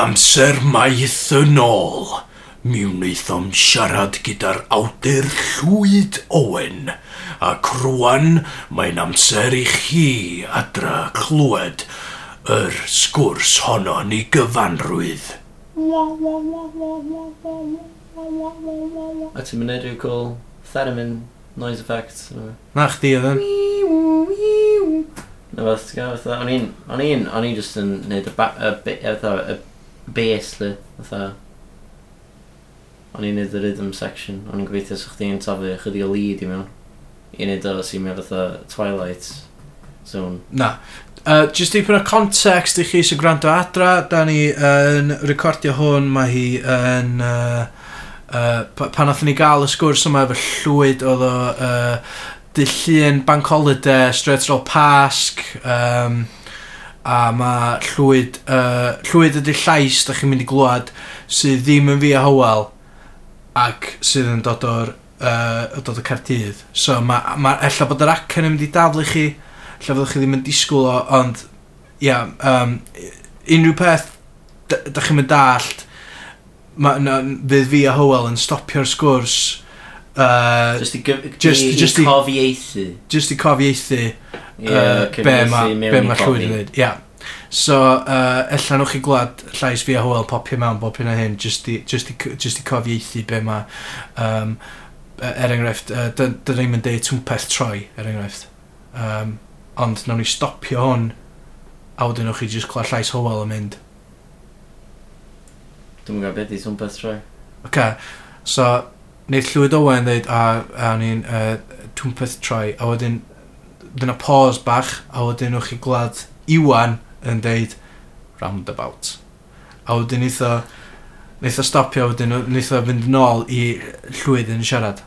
Amser maith yn ôl, mi wnaethom siarad gyda'r awdur Llwyd Owen, ac rwan mae'n amser i chi adra clywed yr sgwrs honno ni gyfanrwydd. A ti'n mynd rhyw cool theremin noise effect? Na chdi oedd yn. Na fath, o'n i'n, o'n i'n, o'n i'n just yn neud y, y, y, y, y bass li, fatha. O'n i'n neud y rhythm section, o'n i'n gobeithio sa'ch chdi'n taflu chydig o lead i mewn. I neud o sy'n mynd fatha Twilight Zone. Na. Uh, just dipyn o context i chi sy'n gwrando adra, da ni yn uh, recordio hwn, mae hi yn... Uh, uh, pan oedden ni gael y sgwrs yma efo llwyd oedd o uh, dillun Bank Holiday, Straight Roll Pasg, um, a mae llwyd, uh, llwyd ydy llais da chi'n mynd i glwad sydd ddim yn fi a hywel ac sydd yn dod o'r uh, dod o'r Cardydd. So mae, ma, ella bod yr acen yn mynd i daflu chi, lle fyddwch chi ddim yn disgwyl o, ond ia, um, unrhyw peth da, da chi'n mynd dallt, ma, na, fydd fi a Howell yn stopio'r sgwrs Uh, just i, just, i, just i cofiaethu. Just i cofiaethu yeah, uh, be mae'r ma llwyd yn dweud. Yeah. So, uh, ella nhw'ch chi glad llais fi a hwyl popio mewn bob hyn a hyn, just i, just i, just i cofiaethu be mae... Um, er enghraifft, uh, dyn ni'n mynd deud twmpeth troi, er enghraifft. Um, ond nawn ni stopio hwn, a wedyn nhw'ch chi just clywed llais hywel yn mynd. Dwi'n gwybod beth i twmpeth troi. Oce, okay. so neu llwyd Owen dweud, a, a ni'n uh, twmpeth troi, a wedyn, dyna pause bach, a wedyn o'ch chi glad Iwan yn deud, roundabout. A wedyn eitha, eitha stopio, wedyn eitha fynd yn ôl i llwyd yn siarad.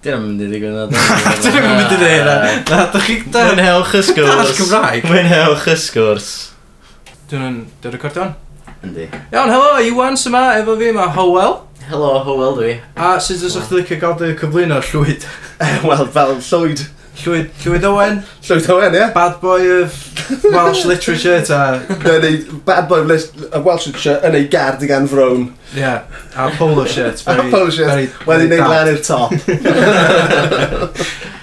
Dyna mynd i ddigon na. nhw'n mynd i ddigon na. Na, da chi... Mwynhewch y sgwrs. Dall Cymraeg. Mwynhewch y sgwrs. Dyna'n... Dyna'n recordio hwn? Yndi. Iawn, helo, Iwan sy'n syma, efo fi, mae Howell. Helo, Howell dwi. A sut ydych chi'n licio gael dy cyflwyno llwyd? Eh, wel, fel llwyd. Llwyd, llwyd Owen. Llwyd Owen, ie. Bad boy of Welsh literature, ta. Neu, bad boy of Welsh literature yn ei gardigan frown. Ie, yeah. a polo shirt. Very, a polo shirt. Very, Wedi neud lan i'r top.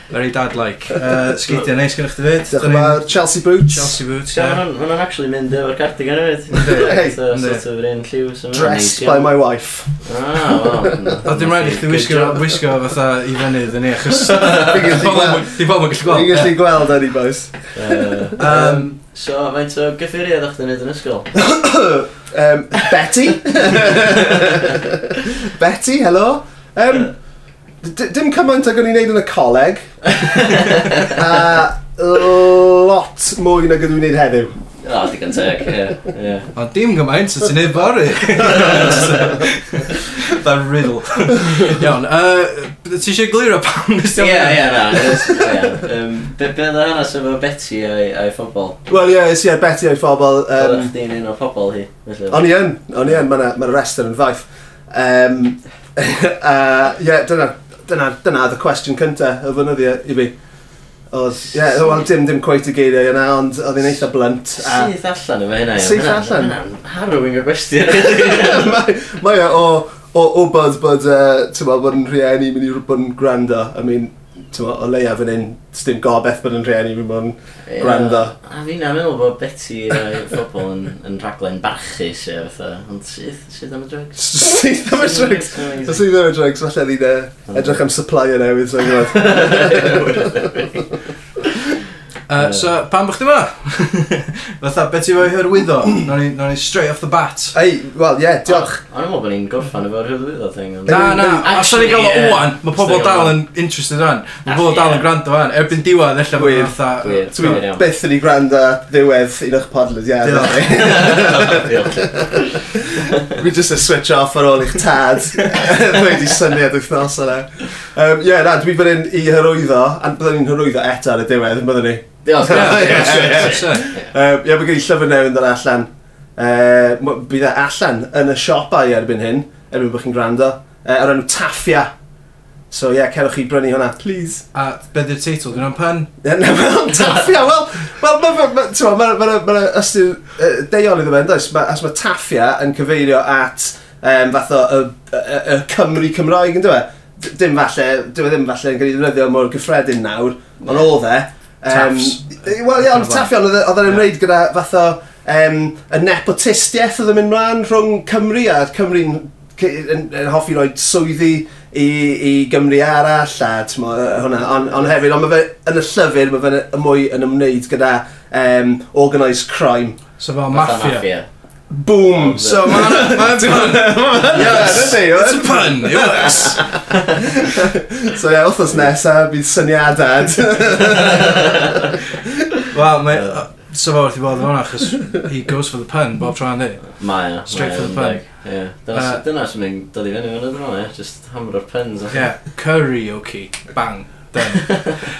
Very dad like. Uh, Sgidio neis gyda chdi fyd. Diolch yn fawr. Chelsea Boots. Chelsea Boots, ie. Yeah. Hwna'n actually mynd efo'r cardigan hefyd. so, sort of un lliw. Dressed by my wife. Ah, wel. A dim rhaid i chdi wisgo, wisgo fatha i fyny dyn ni, achos... Di bob yn gallu gweld. Di gallu gweld, Annie Bows. Uh, um, so, faint o gyffuriau ddech chi'n neud yn ysgol? um, Betty? Betty, hello? Um, dim cymaint ag o'n i'n neud yn y coleg. a lot mwy nag ydw i'n neud heddiw. O, oh, digon teg, ie. Yeah, yeah. O, dim gymaint, so ti'n neud bori. That riddle. Iawn, uh, ti eisiau gliro pam nes ti'n... Ie, ie, na. Be oedd hanes efo Betty a'i, ai phobl? Wel, ie, yes, ie, yeah, Betty a'i phobl. Um, Oeddech chdi'n un o phobl hi? O'n i yn, o'n i yn, mae'n ma rester yn faith. Um, uh, yeah, dyna, dyna, dyna y cwestiwn cyntaf y fynyddio i fi. Oedd, ie, yeah, wel dim dim cweith i geiriau yna, ond oedd hi'n eitha blunt. A... Syth allan yma hynna. Syth allan. Harrowing o gwestiwn. Mae o, o, o bod, bod, uh, ti'n meddwl, bod yn rhieni mynd i bod yn gwrando. I mean, o leia fan hyn, dim gobeth bod yn rhieni fi mwyn yeah. gwrando. A fi na, meddwl bod Betty a'i phobl yn, yn rhaglen barchus e, fatha, ond syth, syth am y drugs. syth am y drugs? Syth am y drugs, falle ddi'n edrych am supplier newydd, so gwybod. Uh, so, pan bych ti'n yma? Fatha, beth ti'n fwy hyrwyddo? Nog ni, no ni straight off the bat. Ei, wel, ie, diolch. O'n i'n meddwl bod ni'n gorffan efo'r hyrwyddo thing. ond- Na, na, os o'n i'n gael o Actually, ie. owan, mae pobl Still dal yn interested o'n. Mae pobl Actually, dal yn gwrando o'n. Erbyn diwedd, ella Gwir, mae'n fatha... Gwir, Dwi gwir iawn. byth yn ei gwrando ddiwedd un o'ch podlyd, ie. Diolch. na. Diolch. Fi jyst yn switch off ar ôl i'ch tad. Dwi wedi syniad wythnos yna. Um, Ie, na, dwi fan hyn i hyrwyddo, a byddwn ni'n hyrwyddo eto ar y diwedd, yn byddwn ni. Diolch. Ie, mae gen i llyfr newydd yn dod allan. Uh, bydd e allan yn y siopau erbyn hyn, erbyn bod chi'n gwrando, uh, ar enw Taffia. So ie, yeah, cerwch chi brynu hwnna, please. A beth yw'r teitl? Dwi'n pan? Na, mae'n Taffia, wel, wel, mae'n ma, ma, ma, ma, ma, ma ystyr uh, deiol iddo fe, does? As mae Taffia yn cyfeirio at um, fath o y, y, y Cymru Cymraeg, yn dweud? Dim falle, dwi e ddim falle yn cael ei ddefnyddio mor gyffredin nawr, ond oedd e, Um, Wel, ie, ond taffion, oedd e- yn ymwneud gyda fath o um, y nepotistiaeth oedd yn mynd mlaen rhwng Cymru a Cymru'n yn, yn hoffi roi swyddi i, i Gymru arall a mo, hwnna, ond on hefyd, ond mae fe yn y llyfr, mae fe mwy yn ymwneud gyda um, organised crime. So fel mafia. mafia. Boom! So mae'n ma pun! yes! E? It's a pun! It works! so ie, wrthos nesa, bydd syniadad. Wel, mae... So fawr wrth i bod yn hwnna, achos he goes for the pun bob tro'n di. Mae o. Straight for the pun. Yeah. Dyna sy'n uh, mynd dod i fyny fan hynny, just hamro'r puns. Yeah, karaoke, bang.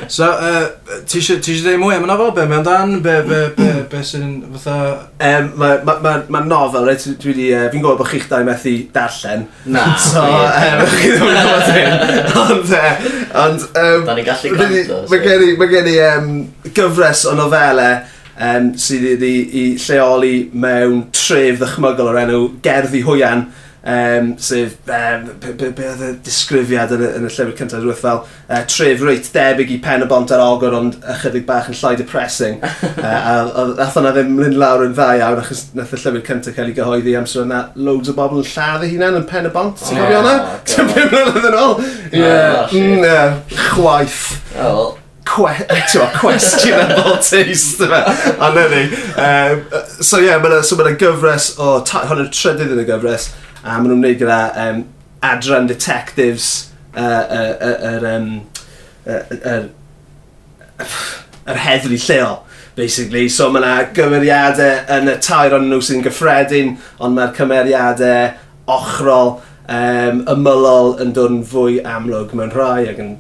So, uh, ti eisiau dweud mwy am y nofel? Be mae'n dan? Be, be, be, be sy'n fatha... Um, Mae ma, ma, ma nofel, right? Dwi, wedi... uh, e, fi'n gwybod bod chi'ch dau methu darllen. Na. So, um, chi ddim yn gwybod hyn. Ond, uh, ond... Um, da ni'n gallu gwrando. Mae gen i, mae gen i um, gyfres o nofelau um, sydd wedi i lleoli mewn tref ddychmygol o'r enw Gerddi Hwyan um, sef, um, be, be, be oedd y disgrifiad yn y, yn y llyfr cyntaf rhywbeth fel uh, tref reit debyg i pen y bont ar ogor ond ychydig bach yn llai depressing. uh, a, a nath hwnna ddim mynd lawr yn dda iawn achos nath y llyfr cyntaf cael ei gyhoeddi am sy'n yna loads o bobl yn lladd eu hunain yn pen y bont. Ti'n cofio hwnna? Ti'n pum mlynedd yn ôl? Mm, ie. Chwaith. Oh, well eto questionable taste yma. Ond ydy. Um, so ie, yeah, mae'n so ma gyfres o... Oh, hwn yn trydydd yn y gyfres a maen nhw'n gwneud gyda um, adran detectives yr uh, uh, uh, um, uh, uh, uh, heddlu lleol basically. So mae yna gymeriadau yn y tair ond nhw sy'n gyffredin, ond mae'r cymeriadau ochrol um, ymylol yn dod yn fwy amlwg mewn rhai ac yn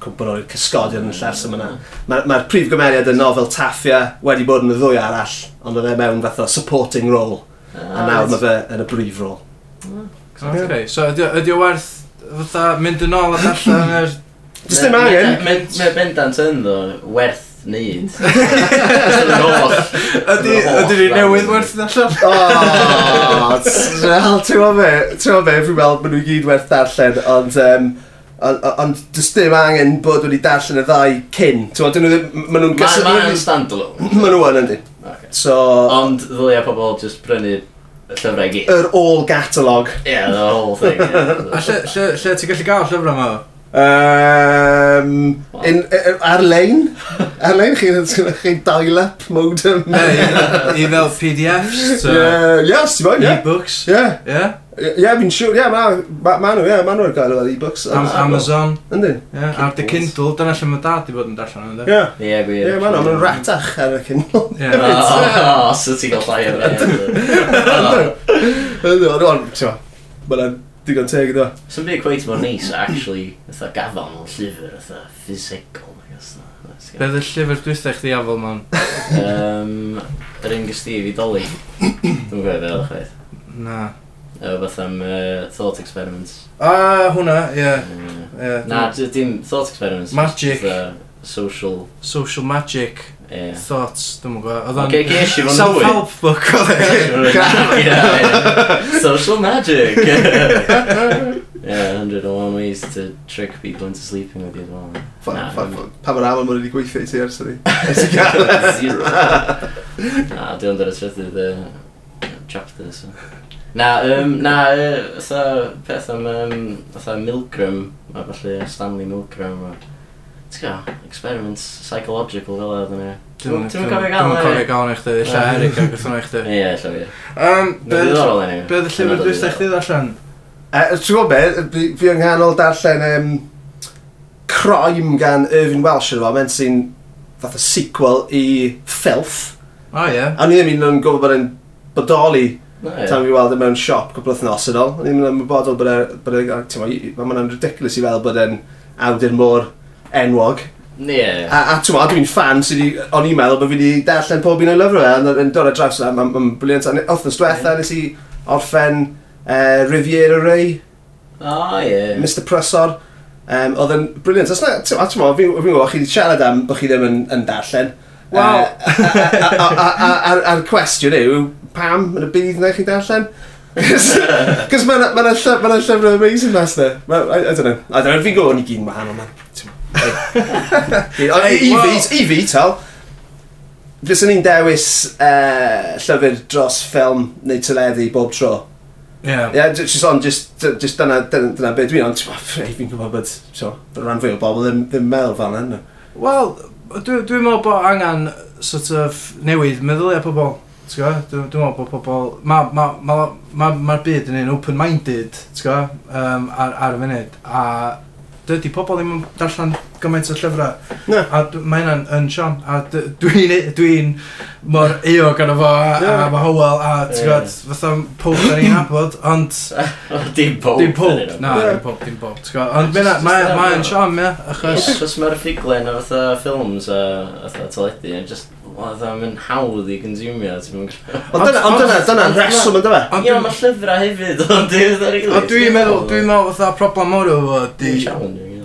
cwbl o'r cysgodion yn llers yma. Mae'r ma prif gymeriad y nofel Taffia wedi bod yn y ddwy arall, ond oedd e mewn fath o supporting role. Ah, a nawr mae fe yn y brif role. Okay, so ydy, ydy o werth fatha mynd yn ôl a darllen yr... Just dim angen. Mae bendant yn ddo werth neud. Ydy, ydy ni newydd werth darllen? O, wel, ti'n gwybod be, ti'n gwybod be, fi'n weld maen nhw gyd werth darllen, ond... Um, ond dys dim angen bod wedi darllen y ddau cyn. Ti'n dyn nhw ddim... Maen nhw'n gysylltu... Maen nhw'n stand-alone. Maen nhw yn yndi. So... Ond ddylia pobl just prynu llyfrau i gyd. Yr all catalog. Yeah, the whole thing. Yeah. a lle, lle, lle ti'n gallu gael llyfrau yma? Um, in, e, er, ar-lein? Ar-lein chi'n chi dial-up modem? Neu, e-mail PDFs? Uh, yeah, yes, ti'n bod, yeah. E-books? Yeah. Yeah. Ie, fi'n siŵr, ie, ma nhw, ie, ma nhw'n cael yr e-books. Am Amazon. Yndyn. Ie, ar dy Kindle, dyna lle mae dad i fod yn darllen ynddo. Ie. Ie, gwir. Ie, ma nhw'n ratach ar y Kindle. Ie. O, so ti'n gael llai ar y Kindle. ond, rwan, ti'n ma, mae'n digon teg ydw. Sa'n byd gweith mor neis, actually, ytho gafon mewn llyfr, ytho physical, I guess. Be oedd y llyfr dwythau chdi afel ma'n? Yr un gysdi i fi doli. Dwi'n gwybod beth oedd chweith. Na. Efo beth am uh, thought experiments. Ah, hwnna, ie. Yeah. Mm. Yeah. Na, dim thought experiments. Magic. The social... Social magic. Yeah. Thoughts, dwi'n mwyn gwybod. Oedd o'n... Okay, gesh i fo'n dwy. Self-help book oedd e. Social magic. yeah, 101 ways to trick people into sleeping with you as well. Pa mor awr mwyn wedi gweithio i ti ers hynny? Zero. Na, dwi'n dod y trydydd chapter, so... Na, um, na, uh, so, peth am, um, fatha Milgram, a falle Stanley Milgram, a, ti'n gael, experiments psychological fel oedd yna. Dwi'n cofio gael yna. Dwi'n cofio gael yna chdi, lle Eric a gwrthyn yna chdi. Ie, lle fi. Um, Be oedd y llyfr dwi'n stech chi allan? Ti'n gwybod be, fi yng nghanol darllen um, Crime gan Irving Welsh yn fo, men sy'n fath o sequel i Filth. O, ie. A ni ddim yn gwybod bod yn bodoli Tam fi weld e mewn siop cwpl wythnos yn ôl. O'n i'n ymwybodol bod e... e Mae hwnna'n ridiculous i fel bod e'n awdur mor enwog. Yeah. A, a ti'n dwi'n fan sydd wedi... O'n i'n meddwl bod fi wedi darllen pob un o'i lyfrau fe, yn dod ar draws yna, mae'n ma briliant. Othnos diwetha, nes i orffen uh, Riviera Ray. Oh, yeah. Mr Prysor. Um, oedd yn briliant. Os na, ti'n meddwl, fi'n gwybod, chi wedi siarad am bod chi ddim yn, yn darllen. Wow. Uh, A'r cwestiwn yw, pam yn y bydd na chi darllen. Cos mae'n ma ma ma llyfr amazing mas na. Ma, I, I don't know. I don't know, fi'n gwybod ni gyd yn wahanol man. I fi, i fi tal. Fyswn ni'n dewis uh, llyfr dros ffilm neu teledu bob tro. Yeah. Yeah, just on, just, just dyna, dyna, dyna beth dwi'n ond, fi'n gwybod bod, so, rhan fwy o bobl ddim, ddim meddwl fan hynny. Wel, dwi'n dwi meddwl bod angen sort of newid meddyliau pobl. Dwi'n dwi meddwl bod pobl... Mae'r ma, ma, ma, ma byd yn un open-minded, um, ar, ar y funud. A dydy pobl ddim yn darllen gymaint o llyfrau. No. A mae hynna'n yn Sean. A dwi'n e- dwi mor eog gan fo a, no. a mae Howell a ti'n gwybod, fatha pob ar ein abod, ond... dim pob. Dim pob, na, dim pob, dim pob. Ond mae'n Sean, ie, achos... Achos mae'r ffuglen o fatha ffilms a fatha teledu, just oedd am mynd hawdd i consumio, ti'n mynd... Ond dyna, ond dyna, dyna'n reswm yn dyma. Ond Ie, mae llyfrau hefyd, ond dwi'n meddwl, dwi'n meddwl fatha problem mor o fo, di...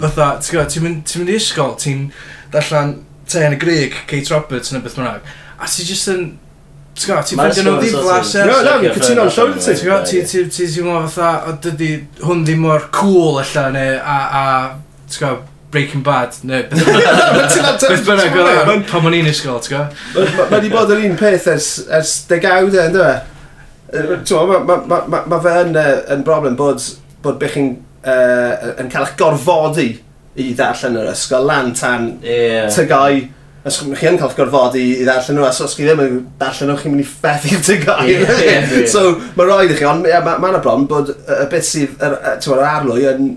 Fatha, ti'n gwybod, ti'n mynd, ti'n mynd i ysgol, ti'n darllen te yn y Grig, Kate Roberts yn y beth bynnag, a ti'n just yn... Ti'n gwybod, ti'n ffeindio nhw ddiflas... No, no, mi'n cytuno'n llawn ti. Ti'n gwybod, ti'n teimlo fatha, o dydy hwn ddim mor cool allan, a, a... Ti'n gwybod, Breaking Bad, neu beth bynnag oedd e, pan o'n i'n ysgol, ti'n gwybod? Mae wedi bod yr un peth ers, ers degawd e, ynddo fe? Mae fe yn, yn broblem bod, bod bych chi'n uh, yn cael eich gorfodi i ddarllen yr ysgol lan tan yeah. tygau os chi yn cael gorfodi i ddarllen nhw, os os chi ddim yn darllen nhw, chi'n mynd i fethu tygau. Yeah, yeah, yeah. so, mae rhaid i chi, ond mae yna ma, ma bron bod y beth sydd, yr, yr arlwy yn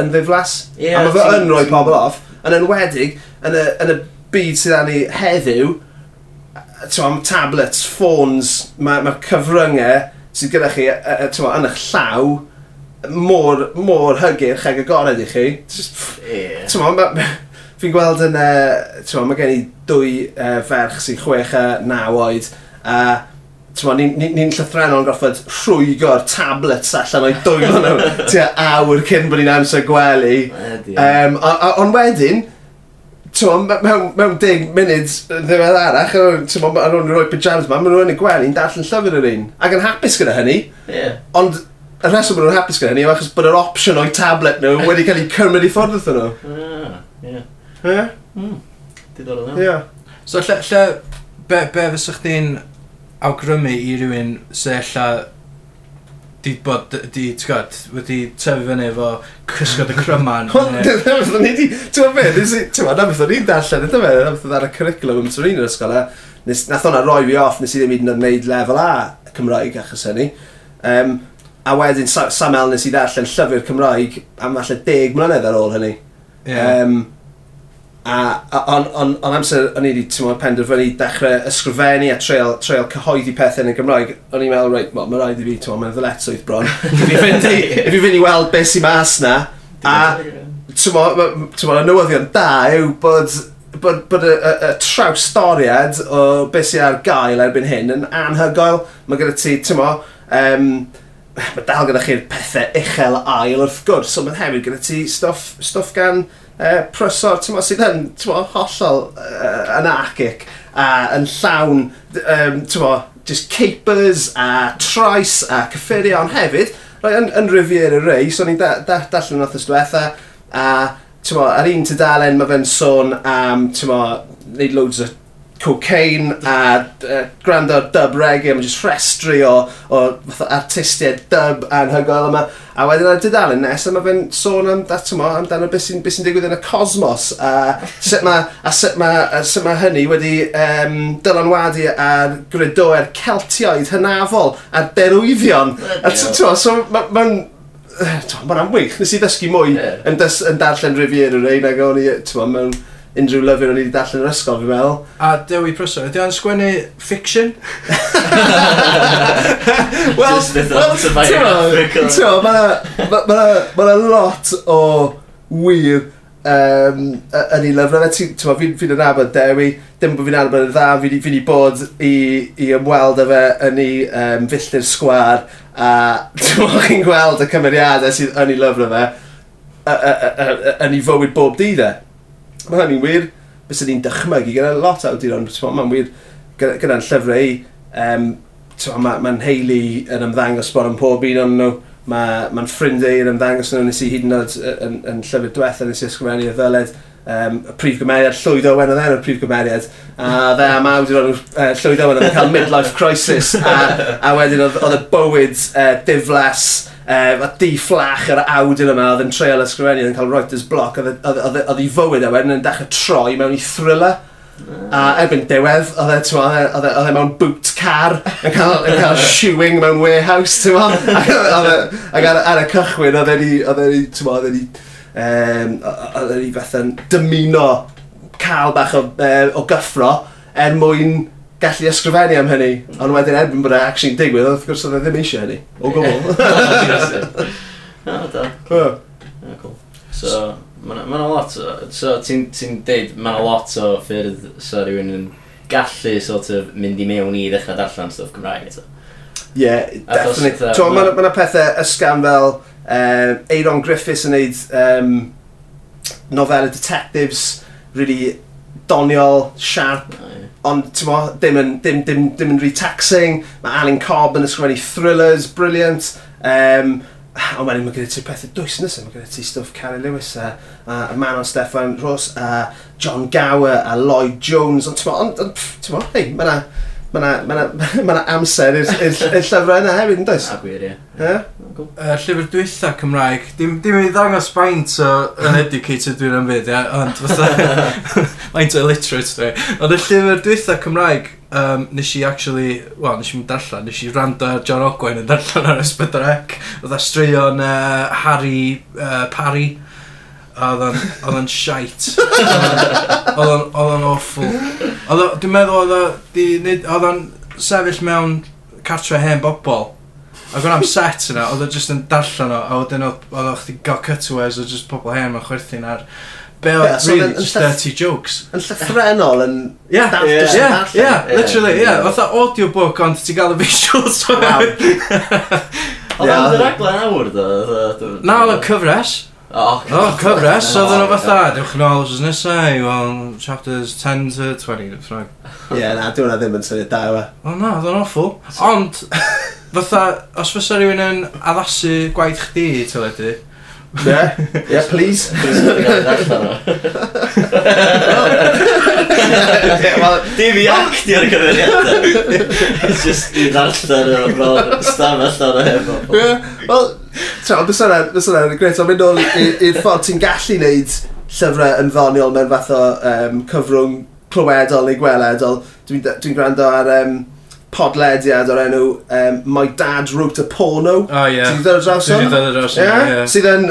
yn ddiflas. Yeah, a mae fe yn rhoi pobl off. Yn enwedig, yn y, yn y byd sydd â ni heddiw, am tablets, ffôns, mae'r ma cyfryngau sydd gyda chi twa, yn eich llaw mor, mor hygyrch ag agored i chi. Yeah. Fi'n gweld yn, uh, mae gen i dwy uh, ferch sy'n chwech a naw oed, a uh, ni'n ni, ni llythrenol yn gorfod rhwygo'r tablets allan o'i dwylo nhw tua awr cyn bod ni'n amser gwely. Um, Ond wedyn, Tewa, mewn, mewn deg munud ddiwedd arach, tewa, ar nhw'n rhoi pyjamas ma, maen nhw'n yn y gwely yn darllen llyfr yr un. Ac yn hapus gyda hynny. Yeah. Ond y rheswm maen nhw'n hapus gyda hynny yw achos bod yr opsiwn o'i tablet nhw wedi cael ei cymryd i ffwrdd wrthyn nhw. Ah, ie. Ie? Hmm, diddorol iawn. Ie. So, lle, lle be, be fysych chdi'n awgrymu i rywun sy'n lla di bod, di, ti'n gwybod, wedi tyfu fyny efo cysgod y cryman. Ond, dyna beth di, ti'n gwybod beth, ti'n gwybod, na beth o'n i'n darllen, dyna beth, na beth o'n ar y curriculum ym Torino yr ysgol, nes, nath o'na roi fi off, nes i ddim hyd yn oed wneud lefel A Cymraeg achos hynny. Um, a wedyn, Samel nes i ddarllen llyfr Cymraeg am falle deg mlynedd ar ôl hynny. Yeah. Um, A o'n on, on amser o'n i wedi penderfynu dechrau ysgrifennu a treol, treol cyhoeddi pethau yn y Gymraeg, o'n i'n meddwl, reit, mae rhaid i fi, ti'n meddwl, ddyletswydd bron. If i fynd i, if i fynd i weld beth sy'n mas na, a ti'n meddwl, y newyddion da yw bod bod, bod y, y, y trawstoriad o beth sy'n ar gael erbyn hyn yn anhygoel. Mae gyda ti, ti'n mo, um, mae dal gyda chi'r pethau uchel ail wrth gwrs, ond mae hefyd gyda ti stoff, stoff gan uh, prysor, ti'n sydd yn, ti'n hollol uh, anarchic a yn llawn, um, ti'n just capers a trais a cyffurion hefyd. Roi, yn, yn Riviera Ray, so ni'n da, da, darllen yn othos diwetha, a tymo, ar un tydalen mae fe'n sôn am, tymo, neud loads o cocaine a uh, gwrando ar dub reggae, mae'n just rhestri o, o artistiaid dub anhygoel yma. A wedyn ar dydalen nes, mae fe'n sôn am, mo, amdano beth sy'n sy digwydd yn y cosmos, a sut mae, a sut mae, a sut mae hynny wedi um, dylanwadu ar grydoer Celtioedd hynafol a derwyddion. A so, so mae'n... Ma, ma Mae'n amwych, nes i ddysgu mwy yeah. yn, dys, yn darllen Riviera Reina, ac o'n i, ti'n mewn unrhyw lyfr o'n i wedi darllen yr ysgol, fi'n meddwl. A Dewi Prysor, ydy o'n sgwennu fiction? well, well, ti'n ma na lot o wir um, yn ei lyfrau. Ti'n fi'n anabod Dewi, dim bod fi'n anabod yn dda, fi wedi bod i, i ymweld â fe yn ei um, filltir sgwar a ti'n chi'n gweld y cymeriadau sydd yn ei lyfrau fe yn ei fywyd bob dydd e mae hynny'n wir, bys ni'n dychmygu. Gyda lot o awduron, mae'n wir. Gyda'n llyfrau, um, mae'n ma, heili yn ymddangos bod yn pob un o'n nhw, mae'n ma ffrindau yn ymddangos nhw, nes i hyd yn oed yn, yn llyfr diwetha, nes i ysgrifennu y ddyled, um, y prif gymeriad llwyddo wen oedd e'n y prif gymeriad. A dde am awdur o'n uh, llwyddo wen oedd yn cael midlife crisis. A, a wedyn oedd, oedd y bywyd uh, diflas Uh, a di fflach yr awdur yma oedd yn treol ysgrifennu yn cael Reuters bloc oedd ei fywyd a wedyn yn dechrau troi mewn i thriller. A erbyn diwedd, oedd e, e, e mewn boot car yn cael, yn cael shoeing mewn warehouse, ti'n mo? Ac ar, ar y cychwyn, oedd e'n i, oedd e'n i, ti'n oedd e'n i, um, oedd e'n i fatha'n dymuno cael bach o, uh, o gyffro er mwyn gallu ysgrifennu am hynny, ond wedyn erbyn bod e actually'n digwydd, wrth gwrs oedd e ddim eisiau hynny, o gwbl. O, da. Cool. So, mae'n ma lot o... So, ti'n ti deud, mae'n lot o ffyrdd so rhywun yn gallu sort of mynd i mewn i ddechrau darllen stwff Cymraeg eto. Ie, yeah, definitely. Mae ma, ma, ma pethau ysgam fel um, Aaron Griffiths yn neud um, nofelau detectives, really doniol, sharp, oh, yeah ond mo, dim yn, dim, dim, dim yn retaxing. Mae Alan Cobb yn ysgrifennu thrillers, brilliant. Um, ond wedyn mae gyda ti pethau dwys nes, mae gyda ti stwff Carrie Lewis a, a a Manon Steffan Ross, a John Gower a Lloyd Jones, ond ti'n on, on, hei, mae yna Mae yna ma na, ma na amser i'r llyfrau yna hefyd, yn does? A gwir, ie. Yeah. Cool. Uh, llyfr dwytha Cymraeg, dim, dim i ddangos faint o uneducated dwi'n am fyd, ia, ond fatha, faint o illiterate dwi. Ond y llyfr dwytha Cymraeg, um, nes i actually, wel, nes i mynd darllen, nes i rando ar John Ogwen yn darllen ar Ysbydrec, oedd astraeon uh, Harry uh, Parry, oedd o'n shite, oedd o'n awful. Oedd Dwi'n meddwl oedd o 'di neud- oedd o'n sefyll mewn cartre hen bobl. Ac o'n am set yna, oedd o just yn darllen o, a wedyn oedd oedd o chdi gael cutaways o just pobl hen mewn chwerthin ar be Ie, oedd so really yn- yn just llyth- dirty jokes. Yn llythrenol yn... Ie, Dal- ie, jyst yn darllen. ie, Ie, literally, ie. ie. Oedd o audiobook ond ti gael y visuals. Wow. Ond Ie. am dy raglen awr, do? Nawr oedd o'n cyfres. O, oh, oh cyfres, oedd yna fatha, oh, dewch yn ôl os nesau i weld chapters 10 to 20, dwi'n ffrag. Ie, na, dwi'n ddim yn syniad da yma. O na, oedd yn awful. Ond, fatha, os fysa rhywun yn addasu gwaith chdi, tyledu, Yeah, yeah, please. Dim i acti ar y cyfeiriadau. It's Just i ddarllen o'r stafell ar y hefo. Wel, Tra, bys yna, bys yna, gret, ond mynd nôl i'r ffordd ti'n gallu wneud llyfrau yn ddoniol mewn fath o um, cyfrwng clywedol neu gweledol. Dwi'n dwi, gwrando ar um, podlediad o'r enw um, My Dad Wrote a Porno. O, oh, ie. Yeah. Ti'n dod o draws o? Ti'n dod o draws o, ie. Sydd yn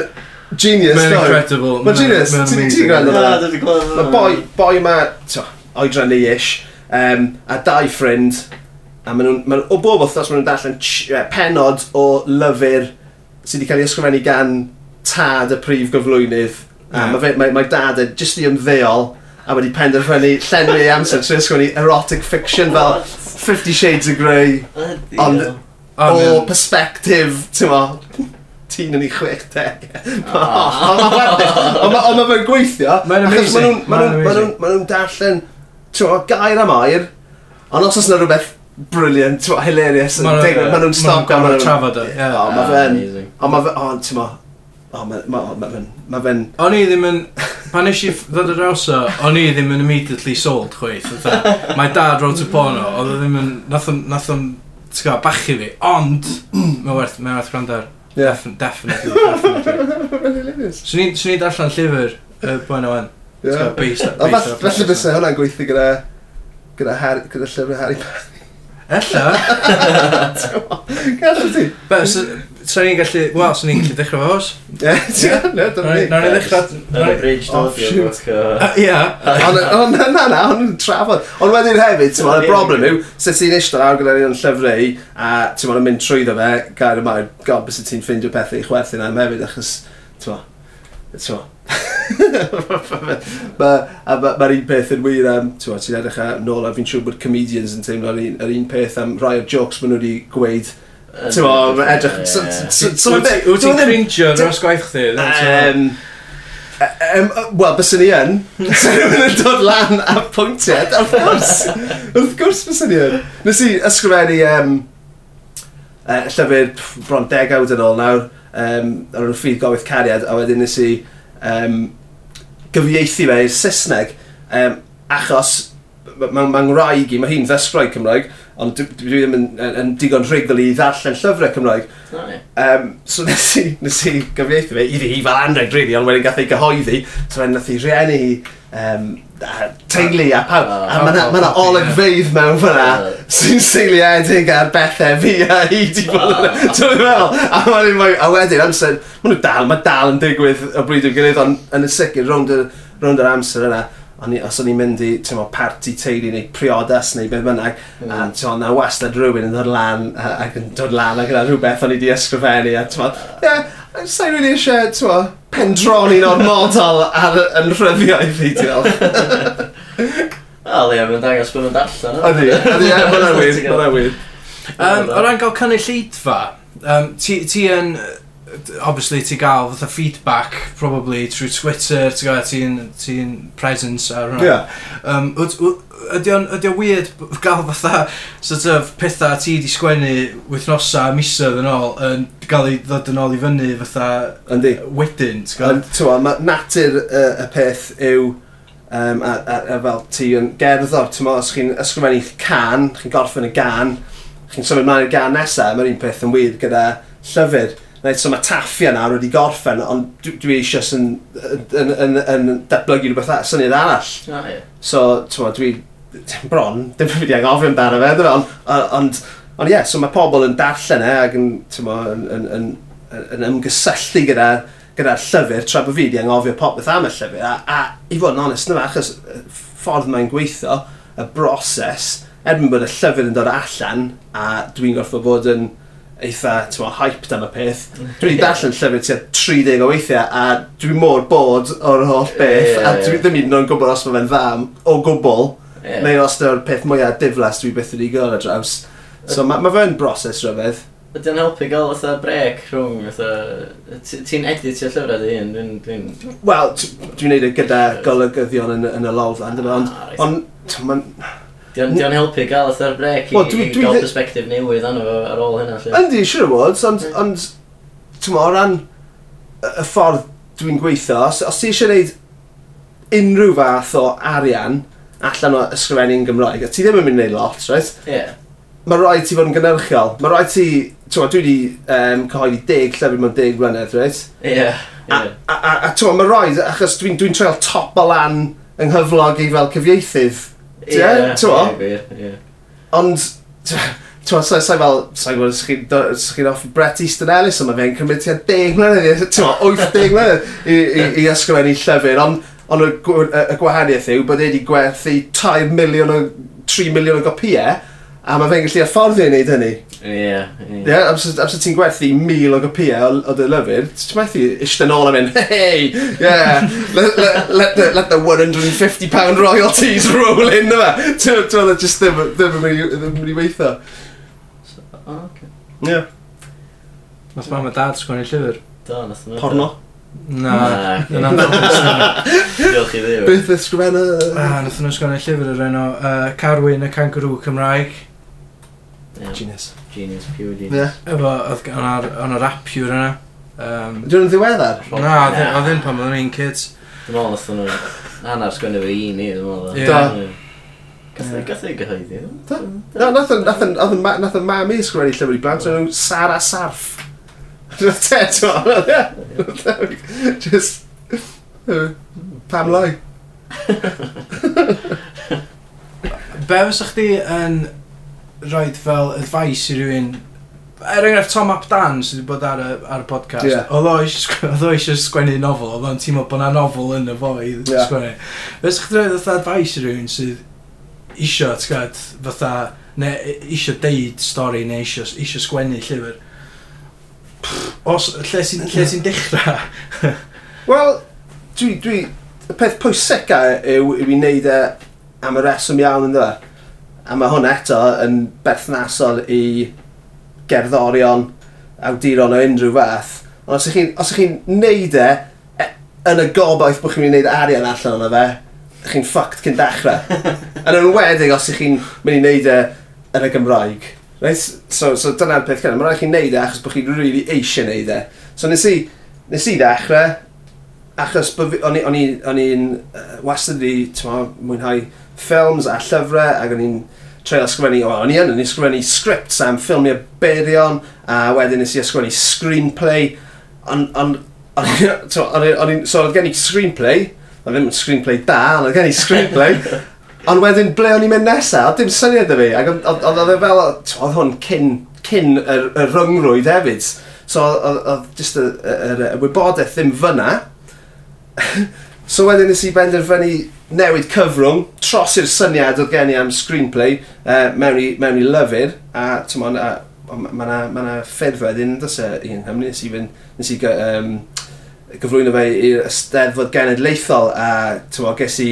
genius, Mae'n incredible. Mae'n genius. Ti'n gwrando o? Na, dwi'n gwrando o. Mae boi, boi ma, to, oedran ni-ish, um, a dau ffrind, a maen nhw'n, ma o bob wythnos maen nhw'n darllen penod o lyfr sydd wedi cael ei ysgrifennu gan tad y prif gyflwynydd. Yeah. A mae, fe, mae, mae dad yn jyst i ymddeol a wedi penderfynu llenwi ei amser trwy ysgrifennu erotic fiction fel Fifty Shades of Grey. Ond o perspective, ti'n mo, tîn yn ei chwech deg. Ond mae fe'n gweithio. Mae'n amazing. Mae nhw'n darllen gair am air, ond os oes yna rhywbeth brilliant, twa, hilarious. Mae nhw'n stop gan nhw'n trafod o. Mae fe'n, o mae fe'n, o ti'n ma, o mae fe'n, mae fe'n... O'n i ddim yn, pan eisiau ddod yr awso, o'n i ddim yn immediately sold chweith. Mae dad wrote a porno, oedd ddim yn, nath o'n, ti'n gwybod, bachu fi, ond, mae werth, mae werth gwrando ar. Yeah. Definitely, definitely. Swn i'n darllen llyfr, y bwyn o wen. Yeah. Based, based Felly fysa hwnna'n gweithio gyda, gyda, gyda llyfr Harry Potter. Ella. Gallu ti? Be, sa'n ni'n gallu... Wel, sa'n ni'n gallu dechrau fo os. Ie, ti'n gwneud, dyna ni. Nawr ni ddechrau... Nawr ni bridge oh, dod i'r vodka. Ie. Ond na, na, na, ond trafod. Ond wedyn hefyd, ti'n y broblem yw, sut ti'n eistedd ar gyda'r un llyfrau, a ti'n yn mynd trwyddo fe, gair yma, maen, god, bys ti'n ffeindio pethau i chwerthu na hefyd, achos, ti'n Mae'r ma, ma un peth yn wir am, ti'n edrych ar nôl a fi'n siŵr bod comedians yn teimlo'r un, un peth am rai o'r jokes maen nhw wedi gweud Ti'n mo, edrych... Wyt ti'n cringio yn oes gwaith chdi? Um, Wel, bys ni yn. Sa rhywun yn dod lan a pwyntiad, wrth gwrs. Wrth gwrs bys ni yn. Nes i ysgrifennu um, uh, e, llyfr bron degawd yn ôl nawr, um, ar y ffydd gofydd cariad, a wedyn nes i um, gyfieithu fe i'r Saesneg. Um, achos mae'n ma ngwraig i, mae hi'n ddysgrau Cymraeg, ond dwi, dwi ddim yn, yn, yn digon rhugl i ddarllen llyfrau Cymraeg. No, um, so nes i, nes i gyfieithu fe, iddi hi fel anreg, really, ond wedyn gath ei gyhoeddi, so wedyn nath i rieni hi um, teulu a pawb, ah, oh, a mae yna ma oh, oh, olygfeidd mewn fyna oh, sy'n seiliedig ar bethau fi a hi di bod yn ah. yna. Dwi'n meddwl, a wedyn, a wedyn amser, mae'n nhw dal, mae dal yn digwydd o bryd o'r gynnydd, ond yn y sicr, rownd yr amser yna, o'n i, os o'n i'n mynd i tymo, parti teulu neu priodas neu beth bynnag, mm. a tymo, na wastad rhywun yn dod lan ac yn dod lan ac yna rhywbeth o'n i di ysgrifennu a tymo, yeah, sa'n rili eisiau, tymo, pendroni o'r model ar, yn rhyfio i fi, diolch. Wel, ie, mae'n dangos bod nhw'n darllen. Ydy, ydy, mae'n awyr, mae'n awyr. O ran gael cynulleidfa, um, ti, ti yn obviously ti gael fatha feedback probably through Twitter ti gael ti'n ti presence ar hwnna yeah. um, ydy o'n ydy o'n weird gael fatha sort of pethau ti di sgwennu wythnosa misoedd yn ôl yn gael ei ddod yn ôl i fyny fatha Yndi. wedyn ti'n gael um, mae natur y, y peth yw um, a, a, a, fel ti yn gerddor ti'n os chi'n ysgrifennu can chi'n gorffen y gan chi'n symud mlaen i'r gan nesaf mae'r un peth yn wir gyda llyfr Right, so mae taffia nawr wedi gorffen, ond dwi, dwi eisiau yn, yn, yn, yn datblygu rhywbeth syniad arall. Ah, yeah. So, ti'n dwi bron, dim fi wedi anghofio amdano fe, dwi'n ond, ond, ond ie, yeah, so mae pobl yn darllen e ac yn, ti'n yn, yn, yn, yn ymgysylltu gyda gyda'r llyfr tra bod fi wedi anghofio popeth am y llyfr a, a i fod yn onest na achos ffordd mae'n gweithio, y broses, erbyn bod y llyfr yn dod allan a dwi'n gorfod bod yn eitha, ti'n hyped am y peth. Mm. Dwi'n yeah. darllen llyfr tua 30 o weithiau, a dwi mor bod o'r holl beth, yeah, yeah, a dwi ddim hyd yn oed yn gwybod os mae fe'n dda o gwbl, yeah. neu os dyna'r peth mwyaf diflas dwi beth wedi gael ar draws. So mae ma fe'n broses rhyfedd. Ydy'n helpu gael fatha brec rhwng fatha... Ti'n editio llyfrau di hyn? Dwi'n... Dwi, dwi... Wel, dwi'n neud e gyda golygyddion yn, yn y lolfa, ond... Ah, ond, Di helpu gael oedd brec i, well, dwi, dwi, i gael perspektif newydd anno fo ar ôl hynna. Yndi, siwr o fod, ond, ond ti'n o ran y ffordd dwi'n gweithio, os, os ti eisiau gwneud unrhyw fath o arian allan o ysgrifennu'n Gymraeg, a ti ddim yn mynd i wneud lot, right? Yeah. Mae rhaid ti fod yn gynnyrchiol. Mae rhaid ti... Tewa, dwi wedi um, cyhoeddi deg llyfr mewn deg mlynedd, right? Ie. Yeah, yeah. A, a, a, a tewa, mae rhaid, achos dwi'n dwi, dwi treul top o lan yng nghyflog i fel cyfieithydd Ie, ti'n Ond, ti'n sa'i sa fel, sa'i gwybod, sa'ch chi'n sa off Brett Easton Ellis ond mae fe'n cymryd tua deg mlynedd, ti'n 80 mlynedd i, i, i ysgrifennu llyfr, ond ond y, y, y gwahaniaeth yw bod e wedi gwerthu 2 miliwn o 3 miliwn o gopiau, A mae fe'n gallu afforddio i wneud hynny. Ie, yeah, ie. Yeah. Amser, amser ti'n gwerthu mil o gopiau o, o dy lyfr, ti'n methu eistedd nôl am mynd, hey, yeah, let, let, let, the, let the 150 pound royalties roll in yma. Ti'n meddwl, just ddim, ddim yn mynd i weithio. So, oh. Ie. Nath mam a dad sgwennu llyfr. Do, nath Porno. Na, yn amlwg. Diolch i ddim. Beth ysgrifennu? Ah, nath nhw sgwennu llyfr yr enw uh, Carwyn y Cangarw Cymraeg. Yeah. Genius. Genius, pure genius. Yeah. Efo, oedd yna rap pure yna. Um, Dwi'n ddiweddar? Na, oedd yn pan oedden ni'n kids. Dwi'n meddwl nath nhw hanner sgwennu fe i ni, dwi'n meddwl. Yeah. Gath ei gyhoeddi. Na, nath yn mam i sgwennu llyfr i blant, nhw Sara Sarf. Dwi'n teto, Just... Pam lai. Be fysa chdi yn rhoi fel advice i rhywun er enghraifft Tom Ap Dan sydd wedi bod ar y, ar y podcast, yeah. oedd o eisiau sg sgwennu nofel, oedd o'n teimlo bod na nofel yn y fo i yeah. sgwennu. Fes chdi roedd fatha advice i rhywun sydd isio, tgad, fatha, neu isio deud stori neu isio, isio sgwennu llyfr. Os, lle sy'n lle sy'n dechrau? Wel, dwi, dwi, y peth pwysica yw i fi wneud e am y reswm iawn yn dweud A mae hwn eto yn berthnasol i gerddorion, awduron o unrhyw fath. Ond os ych chi'n chi neud e, e, yn y gobaith bod chi'n mynd i wneud arian allan o'na fe, chi'n ffucked cyn dechrau. yn enwedig os ych chi'n mynd i wneud e yn y Gymraeg. Right? So, so dyna'r peth cynnar. Mae'n rhaid chi'n neud e achos bod chi'n rili really eisiau neud e. So nes i, nes i ddechrau, achos o'n i'n uh, wastad i mwynhau ffilms a llyfrau ac o'n i'n treulio ysgrifennu, o, o'n i yn, o'n i ysgrifennu scripts am ffilmio beirion, a wedyn nes i ysgrifennu screenplay, ond, ond, o'n so oedd gen i screenplay, oedd ddim yn screenplay da, ond oedd gen i screenplay, ond wedyn ble o'n i'n mynd nesaf, oedd dim syniad y fi, ac oedd e fel, oedd hwn cyn, cyn y, y ryngrwyd hefyd, so oedd just y, y, y, y wybodaeth ddim fyna, So wedyn nes i benderfynu newid cyfrwng, tros i'r syniad oedd gen i am screenplay uh, mewn, i, mewn i lyfr, a mae yna ma na, ma ffyrdd wedyn, dys e, un hymny, nes i, fyn, nes i um, gyflwyno fe i'r Ysteddfod Genedlaethol, a tymo, ges i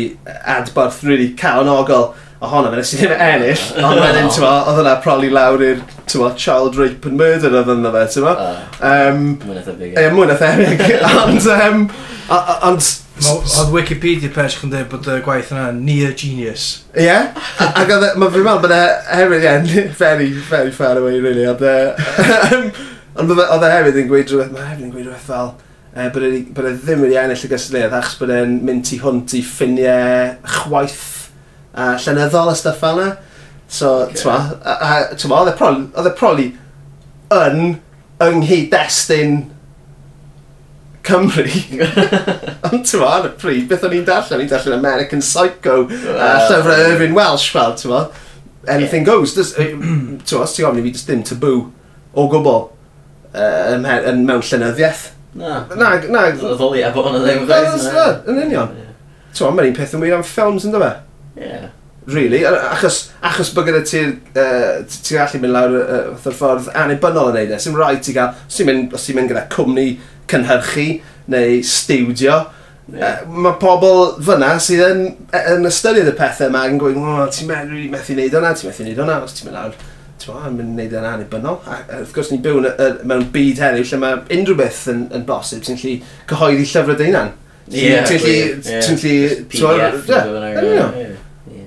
adborth really caonogol ohono fe, nes i ddim ennill, ond wedyn, tymo, oedd hwnna proli lawr i'r child rape and murder oedd yna fe, tymo. Uh, um, mwy na thebyg. Ie, mwy na thebyg, ond, um, ond Oedd Wikipedia page chi'n dweud bod y gwaith yna near genius. Ie? Yeah? Ac oedd, e, mae fi'n meddwl bod e hefyd yn very, very far away, really. Oedd e... Ond e, oedd e hefyd yn gweud rhywbeth, mae hefyd yn gweud rhywbeth fel uh, bod e ddim wedi ennill y gystadleuaeth achos bod e'n mynd tu hwnt i ffiniau chwaith a llenyddol a stuff fel yna. So, okay. ti'n ma, oedd e probably yn ynghyd nghyd-destun Cymru. Ond ti'n ar y pryd, beth o'n i'n darllen? O'n i'n darllen American Psycho, well, uh, llyfrau. Irving Welsh, fel, ti'n fawr. Anything yeah. goes. Ti'n fawr, ti'n gofyn i fi just dim tabw o gwbl uh, yn mewn llenyddiaeth. Na. Na, na. Oedd Ddolia bod hwnna ddim gwaith. Na, na, yn union. Ti'n fawr, mae'n un peth yn wir am ffilms, yn fe? Yeah really, achos, achos bod gyda ti'n uh, ti gallu mynd lawr uh, o'r ffordd anibynnol yn neud e, sy'n rhaid ti gael, os ti'n mynd, os ti'n mynd gyda cwmni cynhyrchu neu stiwdio. Yeah. Uh, mae pobl fyna sydd yn, yn ystyried y pethau yma yn gweud, oh, ti'n medru methu wneud hwnna, ti'n methu wneud hwnna, os ti'n mynd lawr, ti'n mynd wneud hwnna annibynnol. A, a wrth gwrs, ni'n byw yn, er, mewn byd heddiw lle mae unrhyw beth yn, yn bosib sy'n lli cyhoeddi llyfrau dy hunan. Ie, ti'n lli... Ti'n lli... PDF. E.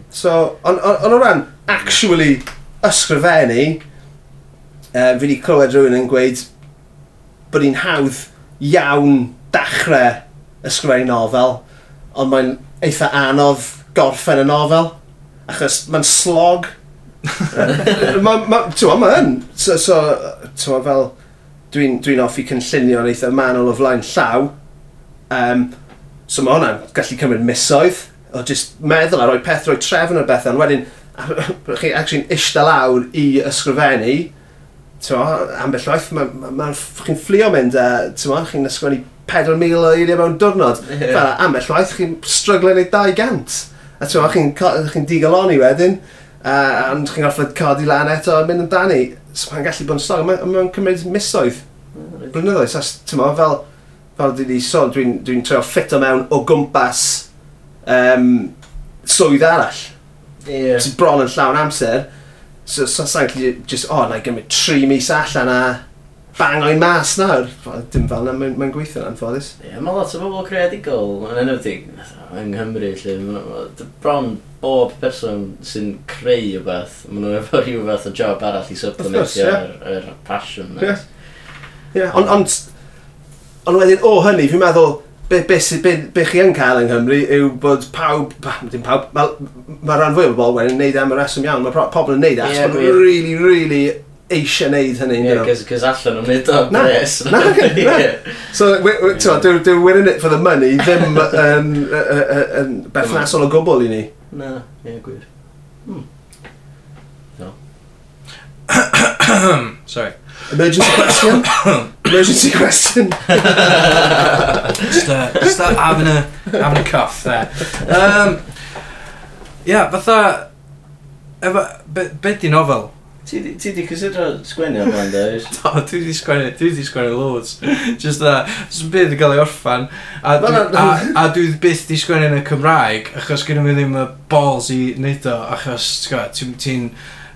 So, ond on, o ran actually ysgrifennu, uh, fi wedi clywed rhywun yn gweud bod hi'n hawdd iawn dechrau ysgrifennu nofel, ond mae'n eitha anodd gorffen y nofel, achos mae'n slog. Mae'n, ma, ma, ma yn, so, so ma, fel, dwi'n dwi, offi cynllunio'n eitha manol o flaen llaw, um, so mae hwnna'n gallu cymryd misoedd, o just meddwl a rhoi peth, rhoi trefn o'r bethau, ond wedyn, chi actually'n ishta lawr i ysgrifennu, t'mo, ambell waith, mae'n ma, ma, chi'n fflio mynd a, t'mo, chi'n ysgrifennu 4,000 o eiriau mewn diwrnod. Yeah. Fel ambell waith, chi'n stryglen neud 200. A t'mo, chi'n chi digaloni wedyn, a ond chi'n gorfod codi lan eto a mynd amdani. So mae'n gallu bod yn stog, mae'n ma cymryd misoedd. Blynyddoedd, so, t'mo, fel, fel dwi wedi sôn, dwi'n dwi, dwi trio ffit o mewn o gwmpas um, swydd arall. Yeah. Ti'n bron yn llawn amser So, so sa'n gallu just, o, oh, na i gymryd tri mis allan a bang o'i mas nawr. Dim fel na, mae'n mae gweithio na'n ffodus. Ie, yeah, mae lot o bobl creadigol yn enwedig yng Nghymru, lle bron bob person sy'n creu o beth, maen nhw'n efo rhyw fath o job arall i supplementio yr yeah. passion. Ie, yeah. ond, ond on, wedyn o hynny, fi'n meddwl, be, be, be, be chi yn cael yng Nghymru yw bod pawb, pa, dim pawb, mae ma rhan fwy o bobl wedyn yn neud am y reswm iawn, mae pobl yn neud e, as, yeah, bod really, really eisiau neud hynny. Ie, yeah, cos allan o'n neud o bres. Na, na, So, dwi'n winning it for the money, ddim yn, yn, berthnasol o gwbl i ni. Na, ie, gwir. Hmm. No. Sorry. Emergency question? Emergency question? just, uh, just uh, having, a, having a cough there. Um, yeah, fatha... Efo, be, be di nofel? Ti di cysidro sgwennu am o'n dweud? Do, dwi di sgwennu, dwi di sgwennu loads. Just that, just yn bydd yn cael ei orffan. A, dwi, a, a dwi byth di sgwennu yn y Cymraeg, achos gyda mi ddim y balls i wneud o, achos ti'n... Ti, ti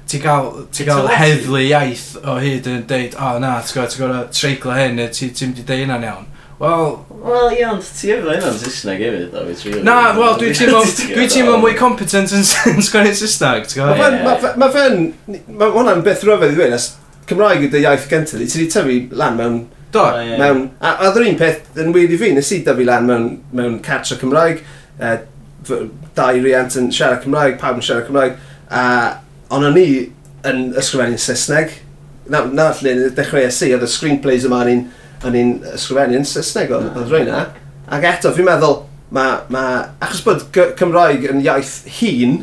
ti gael, ti gael heddlu iaith o hyd yn deud, o oh, na, ti'n gwybod, ti'n gwybod treiglo hyn, neu ti'n ti mynd i deud hynna'n iawn. Wel... Wel, iawn, ti efo hynna'n Saesneg hefyd, obviously. Na, wel, dwi ti'n mynd mwy competent yn sgwennu Saesneg, ti'n gwybod? Mae fe'n... Mae hwnna'n beth rhyfedd i ddweud, as Cymraeg ydy iaith gyntaf, ti wedi tyfu lan mewn... Do. Mewn... A oedd un peth yn wir i fi, nes i dyfu lan mewn, mewn catra Cymraeg, uh, dau riant yn siarad Cymraeg, pawb yn siarad Cymraeg, a ond o'n i yn ysgrifennu'n Saesneg. Na, na lle dechrau es oedd y screenplays yma o'n i'n ysgrifennu'n Saesneg oedd ah. no. na. Ac eto, fi'n meddwl, mae, ma, achos bod Cymraeg yn iaith hun,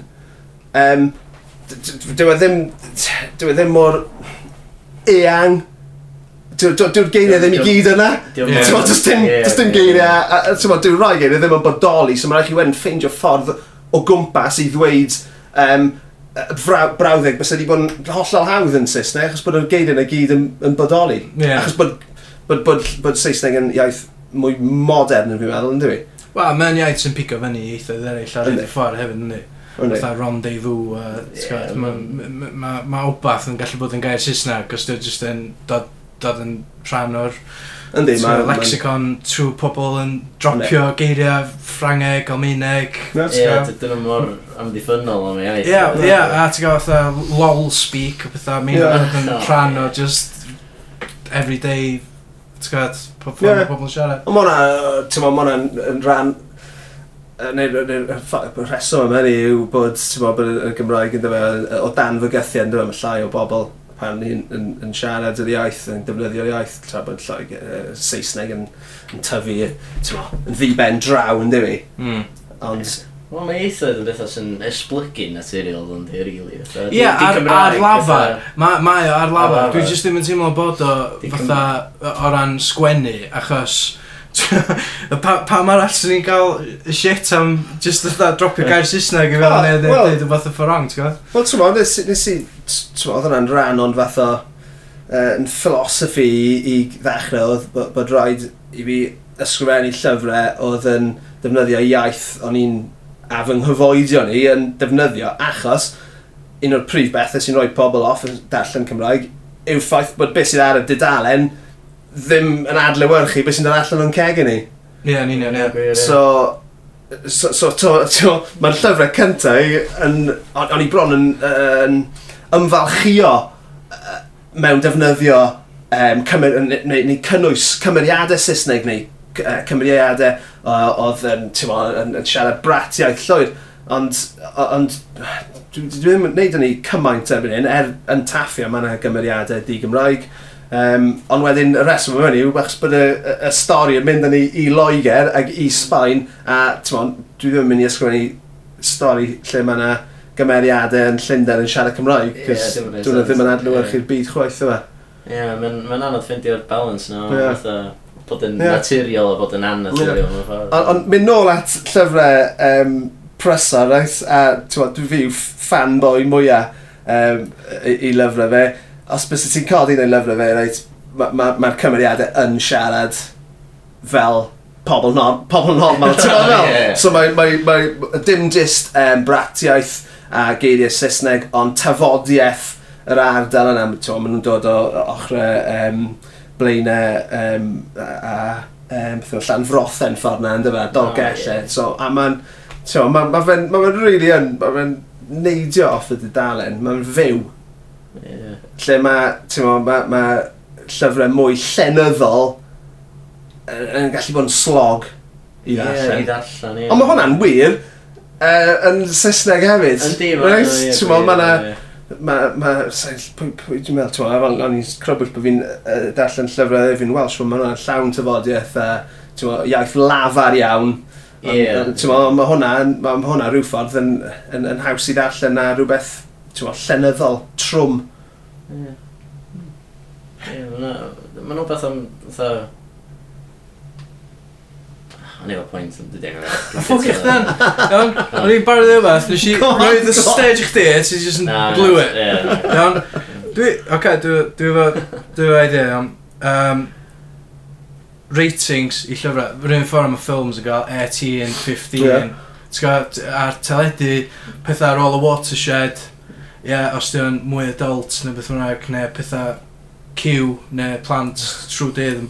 um, dyw e ddim, dyw e ddim mor eang, dyw'r geiriau ddim i gyd yna. Does dim geiriau, dyw'r rai geiriau ddim yn bodoli, so mae'n rhaid chi wedyn ffeindio ffordd o gwmpas i ddweud um, Bra brawddeg, bys wedi bod yn hollol hawdd yn Saesneg, achos bod y geiriau yna gyd yn, yn bodoli. Yeah. Achos bod, bod, bod, bod Saesneg yn iaith mwy modern yn fi'n meddwl, ynddi fi? Wel, mae'n iaith sy'n pico fyny i eithoedd eraill ar y ffordd hefyd, ynddi? Fatha rendezvous, uh, yeah, mae ma, ma, ma yn gallu bod yn gair Saesneg, os dwi'n just yn dod, dod yn rhan o'r Yndi, mae... lexicon trwy pobl yn dropio ne. geiriau Ffrangeg, Almeineg. Ie, dyn nhw mor amddiffynol am iaith. Ie, ie, a ti'n gael fatha lol speak o pethau, mi yn rhan o just everyday, ti'n gael, pobl yn siarad. Ond ma'na, ti'n ma, ma'na yn rhan neu y rheswm yma ni yw bod, ti'n bod, y Gymraeg yn dyma, o dan fygythiad yn dyma, mae llai o bobl pan ni'n yn, yn siarad yr iaith, yn defnyddio'r iaith, tra bod like, uh, Saesneg yn, yn tyfu, tyma, yn ddiben draw yn dyfu. Mm. Ond... Wel, mae ieithoedd yn bethau sy'n esblygu naturiol yn di, really. Ie, yeah, ar, ar lafar. Mae ma o ar lafar. Dwi jyst ddim yn teimlo bod o fatha o ran sgwennu, achos... pa, pa mae'r allan ni'n cael shit am just fatha dropio gair Saesneg i fel ah, neu dweud yn fath o ffordd wrong, ti'n gwybod? Wel, ti'n gwybod, nes i oedd hwnna'n rhan ond fath o uh, yn philosophy i, i ddechrau oedd bod, bod rhaid i fi ysgrifennu llyfrau oedd yn defnyddio iaith o'n i'n a fy nghyfoedio ni yn defnyddio achos un o'r prif bethau sy'n rhoi pobl off yn darllen Cymraeg yw'r ffaith bod beth sydd ar y dudalen ddim yn adlewyrchu beth sy'n dod allan o'n ceg i ni. Ie, yeah, ni'n iawn, ie. So, so, so to, to, mae'r llyfrau cyntaf yn, o'n i bron yn, uh, yn ymfalchio uh, mewn defnyddio um, cymer, neu, neu, neu cynnwys cymeriadau Saesneg neu uh, cymeriadau uh, oedd yn, yn, yn siarad bratiaeth llwyr. Ond, ond dwi ddim yn gwneud yn ei cymaint erbyn hyn, er yn taffio mae yna gymeriadau di-Gymraeg. Um, ond wedyn y reswm yma ni, wachs bod y, y, y stori yn mynd yn ei i Loegr ac i Sbaen, a mon, dwi ddim yn mynd i ysgrifennu stori lle mae yna gymeriadau yn Llundain yn siarad Cymraeg, cos yeah, dwi'n ddim yn adlywyrch yeah. i'r byd chwaith yma. Ie, mae'n ma anodd ffeindio'r balance nhw, no, yeah. bod yn yeah. naturiol a bod yn annaturiol. Yeah. Ond on, mynd nôl at llyfrau um, prysau, right? a dwi fi yw fanboy mwyaf um, i, i lyfrau fe. Os bys ti'n codi yn ei lyfrau fe, right? mae'r ma, ma, cymeriadau yn siarad fel pobl, no, pobl normal, ti'n meddwl? So mae, mae, mae dim just um, bratiaeth a geiriau Saesneg, ond tafodiaeth yr ardal yna, maen nhw'n dod o ochrau um, blaenau um, a, a um, beth e, llan frothen ffordd na, ynddo fe, dolgellau. So, a mae'n, so, mae'n ma fe'n ma really yn, mae'n neidio off y dudalen, mae'n fyw. Yeah. Lle mae, ti'n mo, mae ma llyfrau mwy llenyddol yn gallu bod yn slog i ddarllen. Yeah, i ddarllen, ie. Yeah. Ond mae hwnna'n wir, yn Saesneg hefyd. Yndi, mae'n... Mae ma, mae, pwy, pwy, dwi'n meddwl, ti'n meddwl, o'n i'n crybwyll bod fi'n uh, darllen llyfrau efo'n Welsh, ond mae hwnna'n llawn tyfodiaeth, uh, ti'n meddwl, iaith lafar iawn. Yeah. Mae hwnna, ma hwnna rhyw ffordd yn, yn, yn haws i ddarllen na rhywbeth, ti'n meddwl, llenyddol, trwm. Ie, yeah. mae'n rhywbeth am, fatha, O'n efo pwynt yn dydyn nhw. Ffwc eich dan! Iawn? O'n i'n barod efo beth, nes i roed y stage chdi, a ti just yn blew it. Iawn? Dwi, oce, dwi efo, dwi efo idea, iawn. Um, ratings i llyfrau, rhywun ffordd am y ffilms yn cael 18, 15, yeah. Gael, a'r teledu, pethau ar ôl y watershed, ie, yeah, os di o'n mwy adult neu beth hwnna, neu pethau cyw neu plant trwy dydd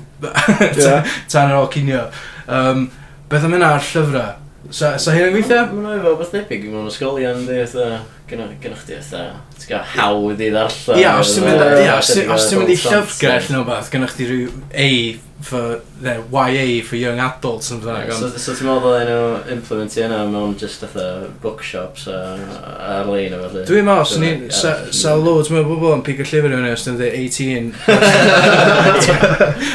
tan yr ôl cinio. Um, Beth am hynna ar llyfrau? Sa, sa hyn yn gweithio? Mae'n efo beth debyg i mewn ysgolion di, gynnwch chi eitha, ti'n gael hawdd i ddarllen. Ia, os ti'n mynd i llyfrgell neu beth, gynnwch chi rhyw ei for ne, YA for young adults yn fyddai. So, so ti'n meddwl dda nhw implement yna mewn just atho bookshops a ar-lein o felly? Dwi'n meddwl, swn sa, sa loads mewn bobl yn pig y llyfr yn ystod 18.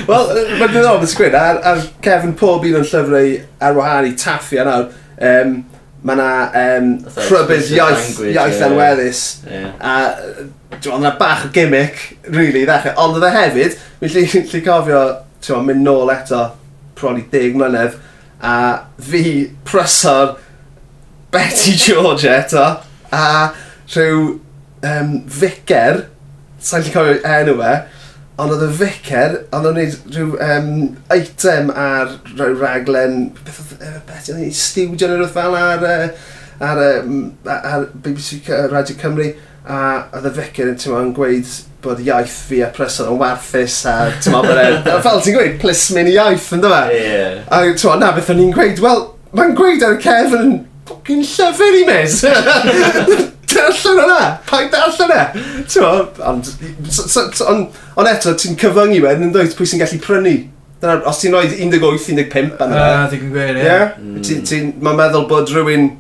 Wel, mae'n ddiddorol beth sgwyd, ar, ar Kevin pob un o'n llyfrau ar wahân i taffi yna, um, mae yna um, rhybydd iaith, iaith anweddus, a dwi'n meddwl, bach o gimmick, really, i ddechrau. Ond oedd e hefyd, mi'n lli cofio ti'n mynd nôl eto, probably 10 mlynedd, a fi prysor Betty George eto, a rhyw um, ficer, sa'n lli cofio enw e, ond oedd y ficer, ond oedd neud rhyw um, item ar rhyw raglen, beth oedd beth e, stiwdio neu rhywbeth fel ar, ar, ar, ar BBC Radio Cymru, a oedd y fecyn yn tyma yn gweud bod iaith fi a person yn warthus a tyma bod e, fel ti'n gweud, plismyn iaith yn dyma. Yeah. A tyma, na beth o'n i'n gweud, wel, mae'n gweud ar y cefn yn ffocin llyfr i mes. Darllen o'na, pa'n darllen e? Ond Ond on eto, ti'n cyfyngu wedyn yn dweud pwy sy'n gallu prynu. Dyna, os ti'n rhoi 18-15 yna. Uh, ti'n gwir, ie. Yeah? Mm. Ti'n meddwl bod rhywun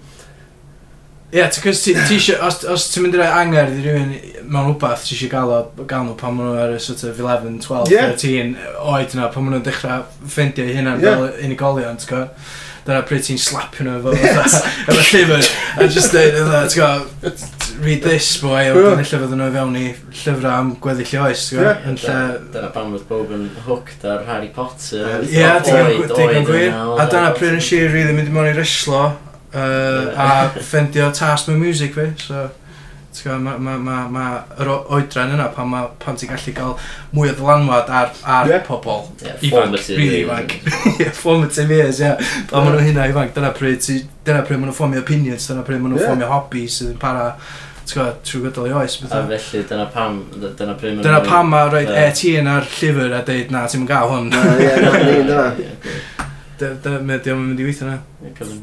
Ie, ti'n cos ti eisiau, os, os ti'n mynd i roi anger i rhywun mewn rhywbeth, ti eisiau gael o gael nhw pan maen nhw ar y sort of 11, 12, yeah. 13 oed yna, pan maen nhw'n dechrau ffeindio eu hunan yeah. fel unigolion, ti'n gwybod? Dyna pryd ti'n slapio nhw efo, efo llyfr, a just dweud, ti'n co, read this boy, a dyna lle fydden nhw fewn i llyfrau am gweddill i oes, ti'n co? Yeah. Yn lle... Dyna pan fod bob yn hooked ar Harry Potter, Ie, yeah, ti'n gwir. A dyna pryd yn si rili mynd i mewn i reslo, Uh, a ffendio tas mewn music fi, so... Ti'n gwybod, Mae ma, ma, ma, ma yr oedran yna pan, ma, pan ti'n gallu cael mwy o ddylanwad ar, ar yeah. pobl yeah, ifanc, really ifanc. yeah, formative years, ie. Yeah. Pan maen nhw hynna ifanc, dyna pryd, ti, dyna pryd maen nhw'n ffomio opinions, dyna pryd maen nhw'n yeah. ffomio hobbies sydd yn para ti'n gwybod, trwy gydol i oes. Bethau. A felly, dyna pam, dyna pryd maen Dyna pam ma roed e ti yn ar llyfr a deud, na, ti'n mynd gael hwn. Na, ie, na, na. Mae o'n mynd i weithio na.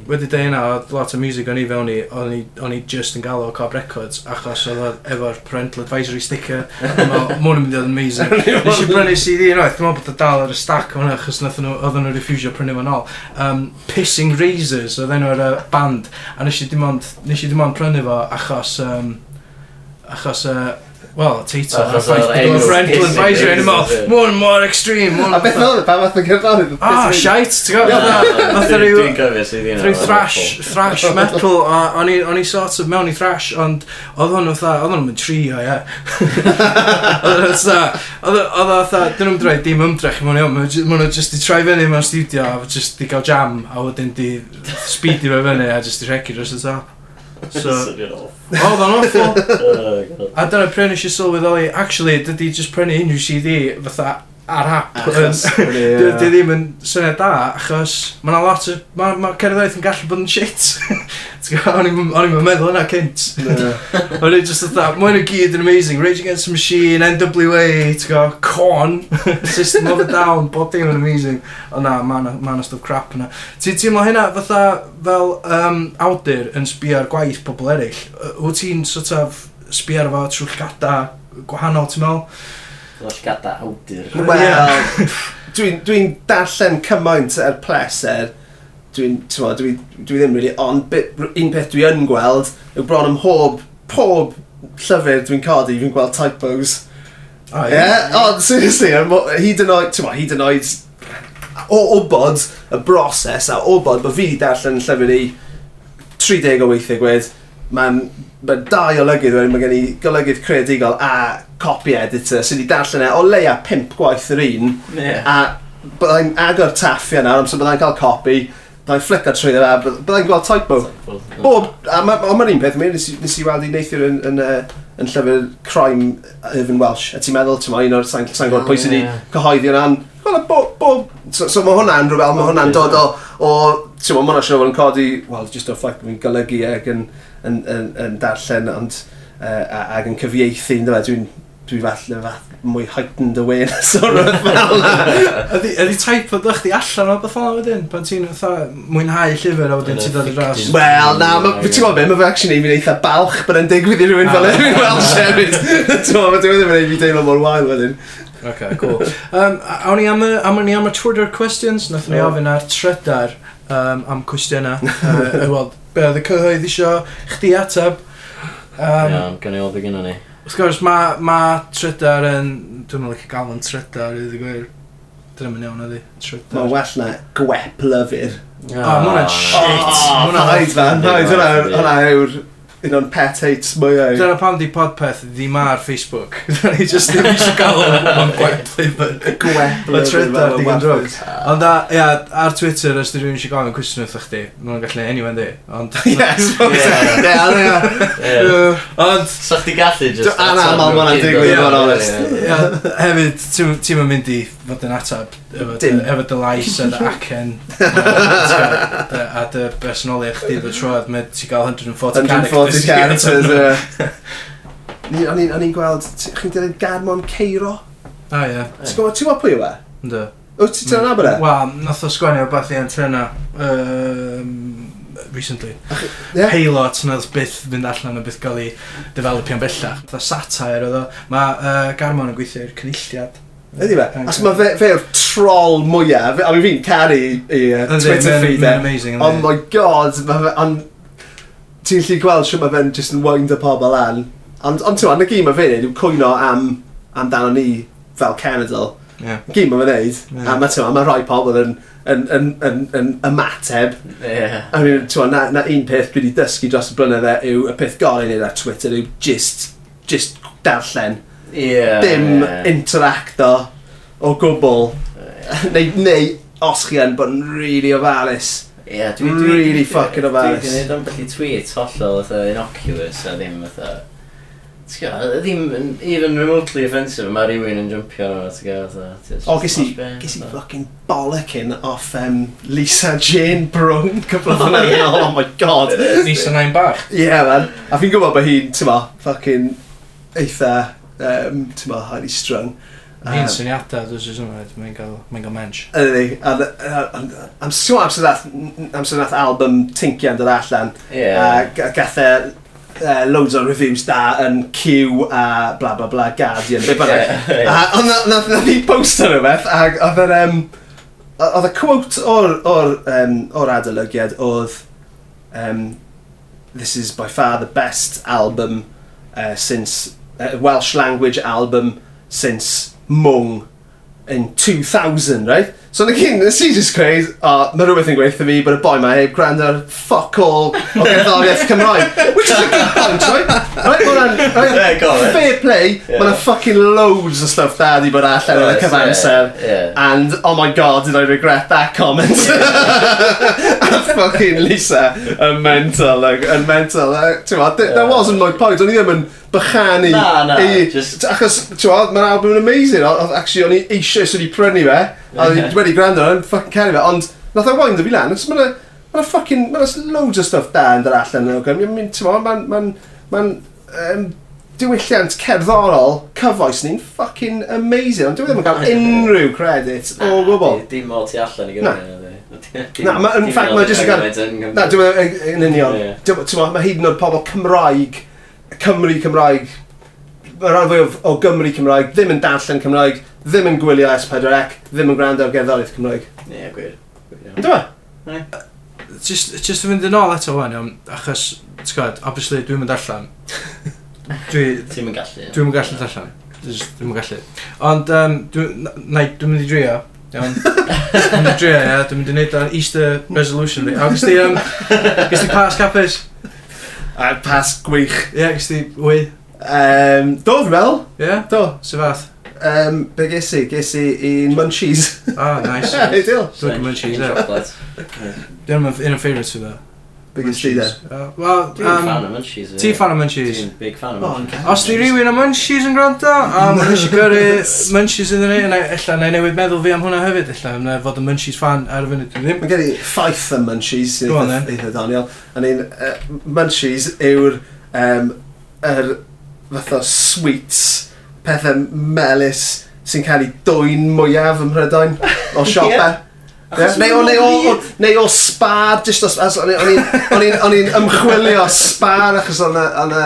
Wedi dweud yna, oedd lot o music o'n i fewn i, o'n i just yn gael o Cob Records, achos oedd efo'r parental advisory sticker, a mae hwn yn mynd i oedd yn amazing. Nes i brynu CD yn oed, dwi'n meddwl bod y dal ar y stack hwnna, achos oedden nhw refusio prynu fo'n ôl. Um, Pissing Razors oedd enw ar y band, a nes i dim ond, nes i dim ond prynu fo achos, um, achos uh, Wel, teitl. Achos o'r enw Parental kissing advisory yn animal. is it? More and more extreme. more A beth oedd y pa fath yn gyfrannu? Ah, shite, ti'n gwybod? Nath o ryw... Dwi'n cofio sydd un Rhyw thrash, thrash metal, a o'n i- o'n i sort of mewn i thrash, ond oedd hwn oedd oedd hwn yn trio, ie. Oedd hwn oedd oedd oedd oedd dyn nhw'n droi dim ymdrech i mewn iawn, maen nhw- just i troi fyny mewn studio, a just i gael jam, a wedyn di speedi fe fyny, a just i regu dros y top. So, oedd o'n awful. A dyna pryn nes i sylweddoli, actually, dydy just prynu unrhyw CD fatha ar hap. Dwi ddim yn syniad da, achos mae'n lot o... Mae ma cerddoriaeth yn gallu bod yn shit. O'n i'n meddwl yna cynt. O'n i'n just dda, mae'n o gyd yn amazing. Rage Against the Machine, NWA, go, Corn, System of a Down, bob dim yn amazing. O na, mae'n ma stuff crap yna. Ti'n teimlo hynna fatha fel um, awdur yn sbio ar gwaith pobl eraill? Wyt ti'n sort of sbio ar fo trwy llgada gwahanol, ti'n meddwl? Gwellgada awdur. Wel, dwi'n dwi darllen cymaint er pleser. Dwi'n, dwi, dwi, dwi ddim really, ond bit, un peth dwi yn gweld yw bron ym mhob, pob llyfr dwi'n codi, fi'n gweld typos. Oh, yeah. yeah. Ond, seriously, er hyd yn oed, ti'n hyd yn oed o obod y broses a obod bod fi wedi darllen llyfr i 30 o weithiau gwed, mae'n ma dau olygydd wedyn, mae gen i golygydd creadigol a copy editor sydd wedi darllen e o leia pimp gwaith yr un. Yeah. a byddai'n agor taffia nawr amser byddai'n cael copi byddai'n flicker trwy dda byddai'n gweld typo. Bob a mae'n ma un peth mi nes, nes i weld i neithio'r yn, yn, yn, llyfr crime Irvin Welsh. A ti'n meddwl ti'n un o'r sa'n sa gwybod pwy sydd wedi cyhoeddi yna'n Wel, bob... bob, So, so mae hwnna'n rhywbeth, mae hwnna'n dod o... o Ti'n meddwl, mae hwnna'n siŵr yn codi, wel, just o ffaith bod fi'n golygu ag yn yn, yn, yn darllen ond, uh, ag yn cyfieithu, e? dwi'n dwi falle fath mwy heightened awareness o'r rhywbeth fel yna. Ydy taip o ddech chi allan o beth fel wedyn, pan ti'n mwynhau llyfr a wedyn ti'n dod i ras? Wel, na, ti'n gwybod be, mae fe actually fi'n eitha balch, bod yn digwydd i rhywun fel Erwin Welsh hefyd. Ti'n gwybod, dwi'n ddim yn ei fi deimlo mor wael wedyn. Ok, cool. Um, awn ni am y, am ni am y Twitter questions, nath ni oh. ofyn ar trydar um, am cwestiynau. Uh, Wel, be oedd y cyhoedd isio chdi ateb. Um, Iawn, gan i weld be gynnu ni. Wrth gwrs, mae ma trydar yn... Dwi'n meddwl eich gael yn trydar, i gwir. Dyna mynd iawn, ydi. Trydar. Mae'n well na gwep lyfr. O, mae hwnna'n shit. Mae hwnna'n haid fan. Hwnna yw'r un o'n pet hates mwyau. Dyna pam di podpeth ddim ar Facebook. Dyna ni just ddim eisiau gael o'n gweblydd yn gweblydd. Mae'n trydar di gan drwg. Ond ia, ar Twitter, os di rhywun eisiau gofyn cwestiwn wrth chdi, mae'n gallu anyway di. Ond... Yes, Ond... So chdi gallu just... Anamal ma'n digwydd, ma'n onest. Hefyd, ti'n mynd i fod yn atab efo, dy, efo dy lais a dy acen a dy bersonoliaeth chdi dy troedd mae ti'n cael 140 characters 140 characters o'n i'n gweld chi'n dweud Garmon Ceiro a ie ti'n gwybod ti'n gwybod pwy yw e? ynddo wyt ti'n teimlo'n abod e? wel, nath o sgwennu o beth i antenna recently. Ach, yeah. Payload nath byth fynd allan o byth gael ei developio'n bellach. Fytha satire oedd o. Mae uh, Garmon yn gweithio i'r cynulliad Ydy fe? Ac mae fe, fe yw'r troll mwyaf. a mi fi'n caru i uh, Twitter feed e. amazing. Oh my god, mae fe... Ond ti'n lli gweld sy'n mae fe'n just yn wind y pobl an. Ond on, ti'n na gym mae fe'n neud yw cwyno am, am dan ni fel cenedl. Yeah. Gym mae fe'n neud. Yeah. A mae ti'n mae rhai pobl yn, yn, yn, yn, yn ymateb. Yeah. I mean, ti'n na, na un peth dwi wedi dysgu dros y blynydde yw y peth gorau i wneud ar Twitter yw just, just darllen yeah, dim yeah. interacto o gwbl. Yeah. neu, neu os chi yn bod yn really ofalus. Ie, yeah, dwi'n... Dwi, really dwi, fucking ofalus. Dwi'n gwneud o'n beth i tweet hollol fatha innocuous a ddim fatha... Ddim even remotely offensive mae rhywun yn jumpio arno fo, O, ges i, ges i fucking bollocking off um, Lisa Jane Brun cyfle fyna. Oh my god. Lisa Nain Bach? Ie, yeah, man. A fi'n gwybod bod hi'n, ti'n ma, fucking eitha um, ti'n ma, highly strung. Un syniadau, dwi'n e, sy'n symud, mae'n cael, mae'n cael mensch. Ydy, am sŵn amser nath, amser nath album Tinkian dod allan, yeah. a gath e uh, loads o reviews da yn Q a bla bla bla Guardian, be bynnag. Ond nath ni post ar rhywbeth, ac oedd yr, um, oedd y quote o'r, or, um, or adolygiad oedd, um, this is by far the best album uh, since uh, Welsh language album since Mung in 2000, right? So na cyn, nes i just creid, o, oh, mae rhywbeth yn gweithio fi, bod y boi ma heb grand ar ffoc all o gerddoriaeth Cymraeg. Which is a good point, right? Right, mae'n right, yeah, fair play, yeah. mae'n fucking loads of stuff there di bod allan yn y cyfanser. Yeah, yeah. And, oh my god, did I regret that comment? Yeah. fucking Lisa, yn mental, like, yn mental. Uh, ti'n ma, yeah. that wasn't my point, o'n i ddim yn bychanu. Na, na. I, just... Achos, ti'n ma, mae'n album yn amazing. Actually, o'n i eisiau sydd wedi prynu fe, a wedi gwrando yn ffucking caru fe, ond nath o wind o fi lan, mae yna ma ffucking, mae'n loads o stuff da yn dod allan yn ogon. Mae'n, ti'n mae'n, mae'n, mae'n, um, diwylliant cerddorol cyfoes ni'n ffucking amazing, ond dwi e ddim yn cael unrhyw credit o gwbl. Dim mor tu allan i Gymru. Na, ma, in fact, mae jyst yn cael... Na, dwi'n e, yn union. Mae hyd yn oed pobl Cymraeg, Cymru Cymraeg, mae'r rhan fwyaf o Gymru Cymraeg ddim yn darllen Cymraeg, ddim yn gwylio S4C, ddim yn gwrando ar gerddoriaeth Cymraeg. Ie, yeah, gwir. Ynddo fe? Just, just yn fynd yn ôl eto fan, iawn, achos, ti'n gwybod, obviously, dwi'n mynd allan. Dwi... Ti'n mynd gallu. Dwi'n mynd gallu allan. Dwi'n mynd gallu. Ond, um, dwi'n dwi mynd i drio. Iawn. Dwi'n mynd i drio, ia. Dwi'n mynd i wneud ar Easter resolution fi. A gys ti, um, gys ti pas capus? A pas gwych. Ie, yeah, gys ti, wy. Um, do, fi'n meddwl. Ie? Yeah? Do. Sef fath? Um, be ges i? Ges i un munchies. Ah, nice. Ideal. Dwi'n gwybod munchies e. Dwi'n un o'n favourites fi dda. Be ges i dda? Wel, Dwi'n um, fan o munchies. Ti fan o munchies? Dwi'n big fan o munchies. Os di rhywun o munchies yn gwrando, a mae'n eisiau gyrru munchies iddyn ni, illa na i newid meddwl fi am hwnna hefyd, illa na fod yn munchies fan ar y funud dwi ddim. Mae gen i ffaith yn munchies, eitha Daniel. A ni'n, munchies yw'r, um, yr, fatha sweets pethau melus sy'n cael ei dwy'n mwyaf ym Mhrydain o siopa. yeah. Neu, o, neu, o, neu o spa, just os, os o'n i'n ymchwilio spar achos o'n yn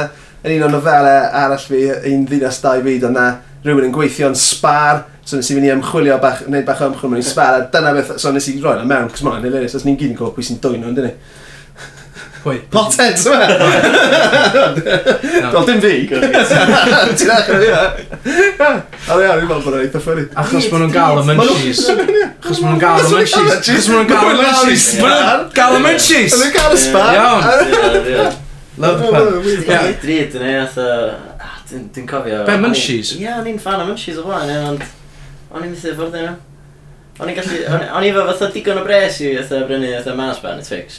un o'n nofelau arall fi, un ddinas dau fyd, o'na rhywun yn gweithio yn spar, so nes i fynd i ymchwilio bach, wneud bach o ymchwilio mewn i spar, a dyna beth, so nes i roi'n mewn, cos mae'n hilarious, os ni'n gyd yn gwybod pwy sy'n dwy'n nhw, dyn ni. Pwy? Pothead, yma! Wel, dim fi. Ti'n achor fi, ha? A ddia, fi'n meddwl bod yn eitha ffynu. Achos maen nhw'n gael y munchies. Achos maen nhw'n gael y munchies. Achos maen nhw'n gael y munchies. Maen nhw'n gael y munchies. Maen nhw'n gael y spam. Iawn. Love the pun. Dryd yn ei, atho... Dwi'n cofio... Be, munchies? Ie, o'n i'n fan o munchies o blaen, ond... O'n i'n mythu ffordd yna. O'n i'n gallu... O'n i efo fatha digon o bres i fatha brynu fatha mas ban y Twix.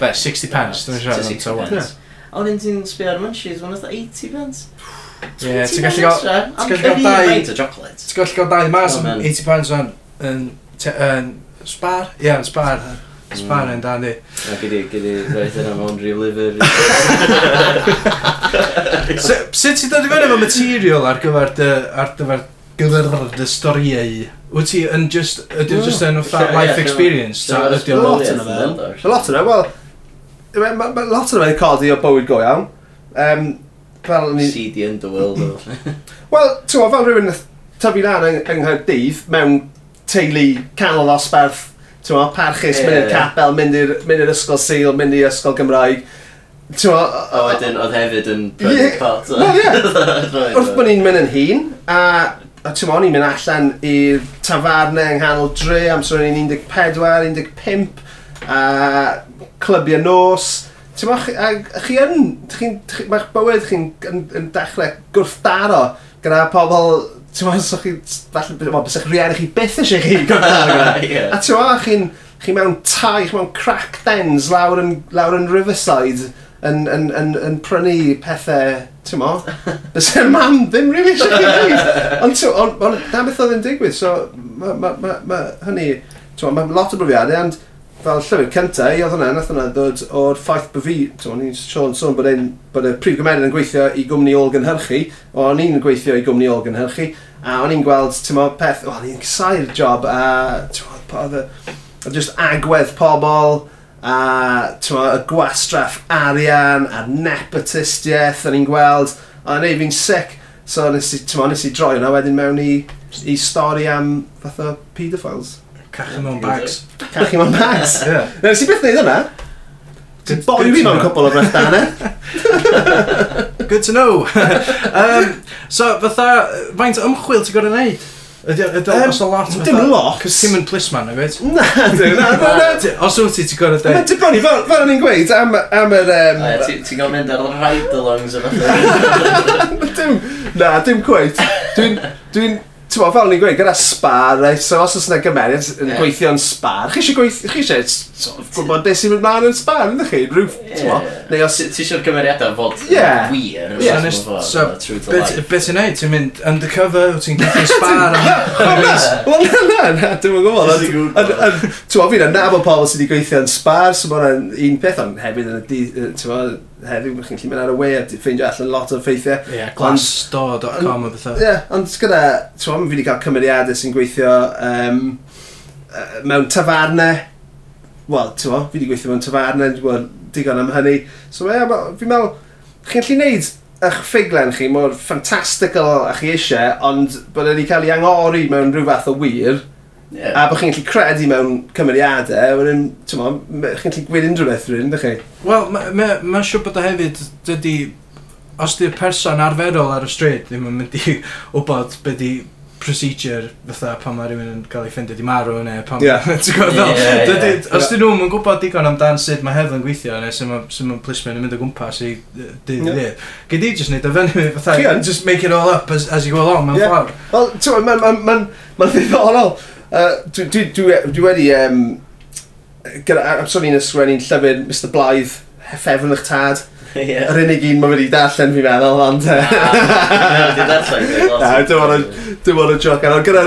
Be, 60 pence, dwi'n siarad am to one. A wedyn ti'n sbio ar munchies, mae'n fatha 80 pence. Ie, ti'n gallu gael... Ti'n gallu gael dau... Ti'n gallu gael dau mas am 80 pence fan. Yn... yn, Spar? Ie, yn spar. Spar mm. yn dan di. A gyd i, roedd yna mewn reliver. Sut ti'n dod i fyny efo material ar gyfer dy... ar gyfer gyfer y storiau. Wyt ti yn just, ydy mm. just yn fatha life experience? Ta ydy o lot yna fe? A lot yna, wel, mae lot yna fe'n codi o bywyd go iawn. Um, fel ni... CD yn dy wyl, Wel, ti'n fel rhywun tyfu lan yng, yng Nghaerdydd mewn teulu canol osbarth, ti'n meddwl, parchus, yeah, mynd i'r capel, mynd i'r ysgol Sil, mynd i'r ysgol Gymraeg. Ti'n meddwl... O, wedyn, oedd hefyd yn... Ie, wel ie. Wrth bod ni'n mynd yn hun, a a ti'n o'n i'n mynd allan i'r tafarnau yng nghanol dre amser o'n i'n 14, 15 a clybiau nos ti'n a chi yn chi'n, mae'ch bywyd chi'n yn, yn, dechrau gwrthdaro gyda pobl ti'n meddwl, so chi, falle, bys eich rhiannu chi byth eisiau chi gwrthdaro yeah. a ti'n meddwl, chi'n chi mewn tai, chi mewn crack dens lawr yn, lawr yn Riverside yn, yn, yn, yn prynu pethau ti'n mo, bys e'n mam ddim rili eisiau chi gwneud. Ond ti'n on, on, na beth oedd yn digwydd, so mae ma, ma, ma, hynny, ti'n mo, mae lot o brofiadau, ond fel llyfr cyntaf, i oedd hwnna, nath hwnna ddod o'r ffaith bod fi, ti'n mo, ni'n sôn sôn bod, ein, bod y prif gymeriad yn gweithio i gwmni ôl gynhyrchu, o, o'n i'n gweithio i gwmni ôl gynhyrchu, a o'n i'n gweld, ti'n mo, peth, o'n i'n sair job, a ti'n mo, oedd y, just agwedd pobl, a twa, y gwastraff arian a nepotistiaeth o'n i'n gweld. A neu fi'n sic so nes i, twa, nes i droi yna wedyn mewn i, i stori am fath o pedophiles Cachu mewn bags. Cachu mewn bags. Yeah. Nes i beth wneud yna Boi fi mewn cwbl o brechdana eh? Good to know. Um, So fatha, faint ymchwil ti'n gorau wneud? Ydy Os o lot o Dim lot. Cos ti'n mynd plisman, na gwed? Na, dwi, na, na, na. Os wyt ti, ti'n gorau dweud. Mae'n dibynnu, fel fel o'n i'n gweud, am am yr... yym, A, ti- Ti'n gael mynd ar ride-alongs o fath Dim, na, dim cweith. Dwi'n, dwi'n, ti'n fel ni'n gweud, gyda spar, right? so os oes yna gymeriad yn yeah. yn spar, chi eisiau gweithio, chi eisiau so, gwybod beth sy'n mynd mlaen yn spar, ynddo chi? Rwyf, yeah. neu os... Ti eisiau'r gymeriadau fod yeah. wir, yeah. so, beth ti'n neud, ti'n mynd undercover, ti'n gweithio spar Wel, na, na, na, dwi'n gwybod, ti'n gwybod, fi'n nabod pobl sydd wedi gweithio yn spar, so mae'n un peth, ond hefyd yn y, ti'n heddiw, bych chi'n gallu mynd ar y we a ffeindio allan lot o ffeithiau. Ie, yeah, glassdoor.com o bethau. Ie, yeah, ond gyda, ti'n meddwl, fi wedi cael cymeriadau sy'n gweithio um, uh, mewn tafarnau. Wel, ti'n meddwl, fi wedi gweithio mewn tafarnau, dwi'n gwybod digon am hynny. So, ie, yeah, fi'n meddwl, chi'n gallu neud eich ffiglen chi mor fantastical a chi eisiau, ond bod wedi cael ei angori mewn rhyw fath o wir, Yeah. A bod chi'n gallu credu mewn cymeriadau, wedyn, ti'n mo, chi'n gallu gwneud unrhyw beth rhywun, ydych chi? Wel, mae'n ma, siŵr bod o hefyd, dydy, os di'r person arferol ar y stryd, ddim yn mynd i wybod be di procedure fatha pan mae rhywun yn cael ei ffeindio di marw neu pan yeah. ti'n gwybod yeah, yeah, yeah. os dyn nhw'n gwybod digon amdan sut mae heddlu'n gweithio neu sut mae plismen yn mynd o gwmpas i dydd i ddydd gyd i just neud o fyny fatha just make it all up as, as you go along mewn yeah. ffordd wel ti'n gwybod mae'n ma, ma, ma, ma, ma, ma, ma, ma, ma, ma, Uh, dwi, dwi, dwi, dwi wedi... Um, gyda, am sôn i'n ysgrifennu'n llyfr Mr Blythe, Heffefn eich tad. yeah. Yr unig un mae wedi darllen fi meddwl, ond... Na, dim ond y joc. Gyda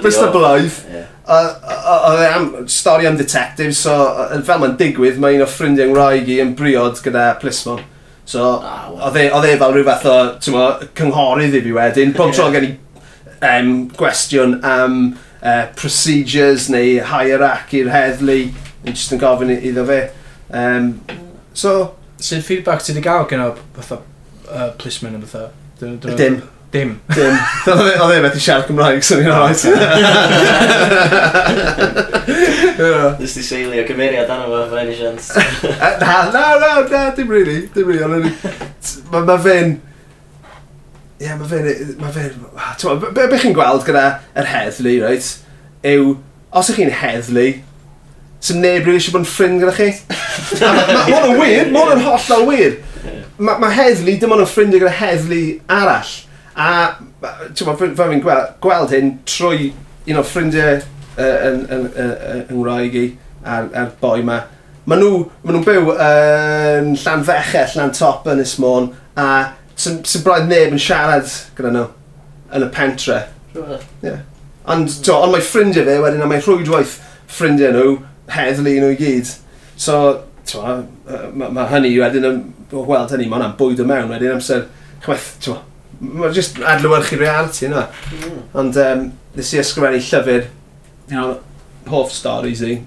Mr Blythe, oedd e am stori am detectives, so fel mae'n digwydd, mae un o ffrindiau'n rhaeg i yn briod gyda plismon. So, e, oedd e fel rhyw fath o cynghorydd i fi wedyn. Pob tro gen i um, gwestiwn am uh, procedures neu hierarchy'r heddlu yn just yn gofyn iddo fe. Um, so... Sy'n feedback ti wedi gael gen o fatha uh, policeman yn fatha? Dim. Dim. Dim. Oedd e methu siarad Cymraeg, so ni'n rhaid. Nes ti seilio cymeriad anna fo, fe ni sians. Na, na, na, dim really. Dim really. Mae fe'n... Ie, yeah, mae fe'n... Ma fe'n... E- ma ah, be, be, be chi'n gweld gyda yr heddlu, right, yw, os ych chi'n heddlu, sy'n neb rydw eisiau bod yn ffrind gyda chi. Mae'n yn wir, mae'n yn hollol wir. Mae ma heddlu, dim ond yn ffrindiau gyda heddlu arall. A, ti'n fawr, fe fi'n gweld, gweld hyn trwy un o'r ffrindiau yn, yn, Ngwraeg i, a'r, ar boi ma. Maen nhw, ma nhw'n byw yn llan fechell, Llan Top, yn Ysmôn, a sy'n sy braidd neb yn siarad gyda nhw yn y pentre. Yeah. Ond, to, ond mae ffrindiau fe wedyn, a mae rhwydwaith ffrindiau nhw, heddlu nhw i gyd. So, to, uh, mae ma hynny wedyn, oh, wel, hynny, mae hwnna'n bwyd o mewn wedyn amser, chwaith, to, mae'n just adlywyrchu reality yna. Hmm. Ond, um, nes i ysgrifennu llyfr, you know, hoff stories i,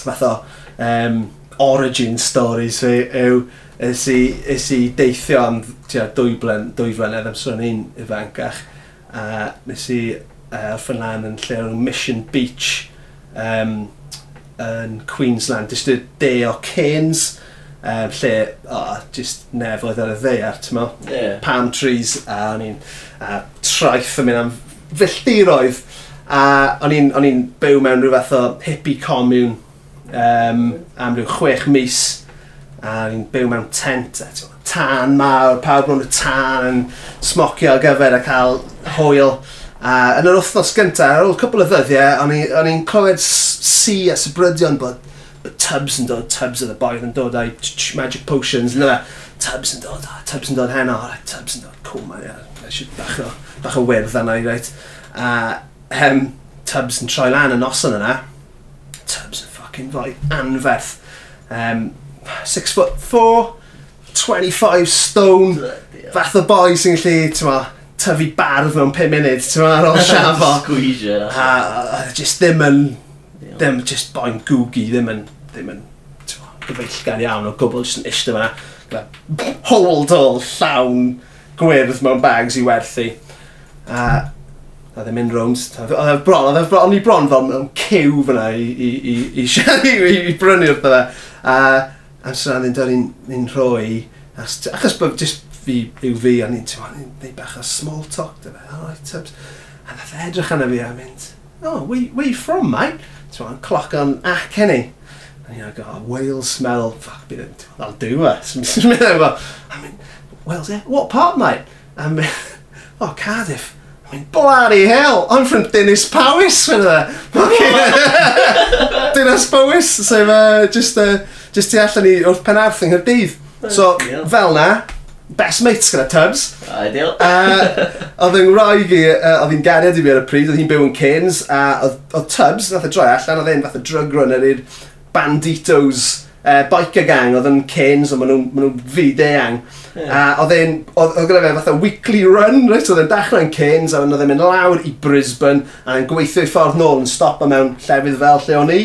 fath o, um, origin stories fi, yw, Ys i, ys i deithio am tia, dwy, blen, dwy flynedd am sôn un ifancach. A nes i uh, fy lan yn lle o'r Mission Beach um, yn Queensland. Just y de o Cairns um, lle, oh, just nefoedd ar y ddeiar, ti'n mo? Yeah. Palm trees, a o'n i'n traeth yn mynd am filltiroedd. A o'n i'n byw mewn rhyw fath o hippie commune um, am rhyw chwech mis a ni'n byw mewn tent, a tân mawr, pawb mewn y tân yn smocio ar gyfer a cael hwyl. A yn yr wythnos gyntaf, ar ôl cwbl o ddyddiau, o'n i'n clywed si a sybrydion bod tubs yn dod, tubs oedd y boedd yn dod a'u magic potions, yna fe, tubs yn dod, tubs yn dod heno, right, tubs yn dod, cool man, yeah, eisiau bach o, bach o wyrdd yna i reit. A hem, tubs yn troi lan y noson yna, tubs yn ffucking fwy anferth. Um, six foot four, 25 stone, fath o boi sy'n gallu, ti'n ma, tyfu bardd mewn 5 munud, ti'n ma, ar ôl siafo. Squeezio. A, a just ddim yn, ddim, just boi'n gwgi, ddim yn, ddim yn, ti'n ma, gyfeillgan iawn o gwbl, just yn eistedd fanna. Hold all llawn gwyrdd mewn bags i werthu. A, a ddim mynd rownd. Oedd e bron, oedd e bron, o'n i bron fel mewn cyw fyna i, i, i, i, i, i, i brynu'r dda. A, a sy'n ddim dod ni'n rhoi, achos bod just fi, yw fi, a ni'n neud bach o small talk, dy fe, oh, alright, tubs. A nath edrych arna fi a mynd, oh, where, where you from, mate? Ti'n cloc o'n ac enni. And you know, go, oh, whale smell, fuck, bydd yn, that'll do us. I mean, Wales, yeah, what part, mate? I mean, oh, Cardiff. I mean, bloody hell, I'm from Dinas Powys, fyna. E. Dynas Powys, sef, eh, so, uh, just, uh, eh, Just ti allan i wrth pen arth yng Nghyrdydd. So, Ideal. fel na, best mates gyda Tubbs. Ideal. uh, oedd yng Nghymraeg fi, uh, oedd hi'n gariad i fi ar y pryd, oedd hi'n byw yn Cairns, a oedd, oedd Tubbs, nath y droi allan, oedd e'n fath o drug runner i'r banditos uh, biker gang, oedd yn Cairns, ond maen nhw'n nhw fyd-eang. A oedd e'n, oedd gyda fe fath o weekly run, right? oedd e'n dechrau'n Cairns, a oedd e'n mynd lawr i Brisbane, a e'n gweithio i ffordd nôl yn stop mewn llefydd fel lle o'n i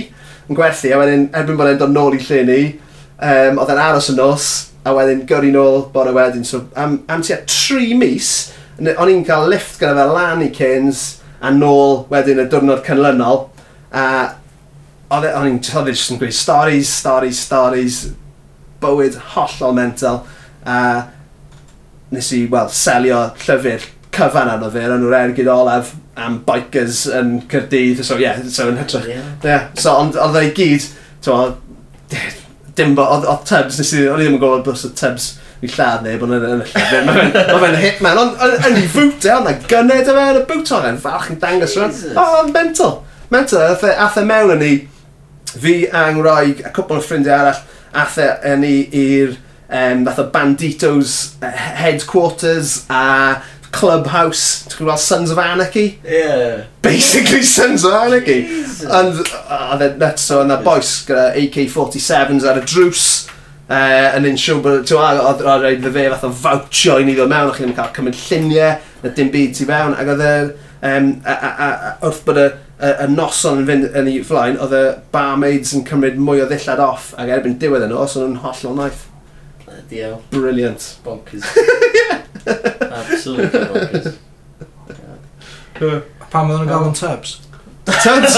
yn gwerthu, a wedyn erbyn bod e'n dod nôl i lle ni, um, oedd e'n aros y nos, a wedyn gyrru nôl bore wedyn. So am, am tua tri mis, o'n i'n cael lift gyda fe lan i Cairns a nôl wedyn y diwrnod canlynol. A e, o'n i'n toddi e jyst yn gweud stories, stories, stories, bywyd hollol mental. A nes i, wel, selio llyfr cyfan arno fe, yn o'r ergyd olaf, am bikers yn Cyrdydd, so ie, yeah, so yn hytrach. Yeah. yeah. So, ond oedd ei gyd, dim bo, oedd Tubbs, nes i, o'n i ddim yn gwybod bys o Tubbs i lladd neb, ond yn y lladd neb, mae fe'n hitman, ond yn ei fwt e, ond na gynned e fe yn y bwt o'n e'n falch yn dangos rhan. O, o'n mental, mental, ath e, e mewn yn ni, fi angraig, a cwpl o ffrindiau arall, ath e yn ni i'r, um, fath o banditos eh, headquarters, a Clubhouse, ti'n gwybod Sons of Anarchy? Yeah. Basically Sons of Anarchy. And, uh, and nuts so, and that boys gyda AK-47s ar y drws. Uh, yn unsiwn bod, ti'n gweld, oedd rhaid fy fe fath o fawtio i ni ddod mewn, o'ch chi'n cael cymryd lluniau, na dim byd ti fewn, ac oedd y, um, a, a, a, wrth bod y, y, y noson yn fynd yn ei flaen, oedd y barmaids yn cymryd mwy o ddillad off, ac erbyn diwedd yn os oedd nhw'n hollol naeth. Diolch. Brilliant. Bonkers. yeah. Absolutely bonkers. Pam oedden nhw'n gael yn tubs? Tubs?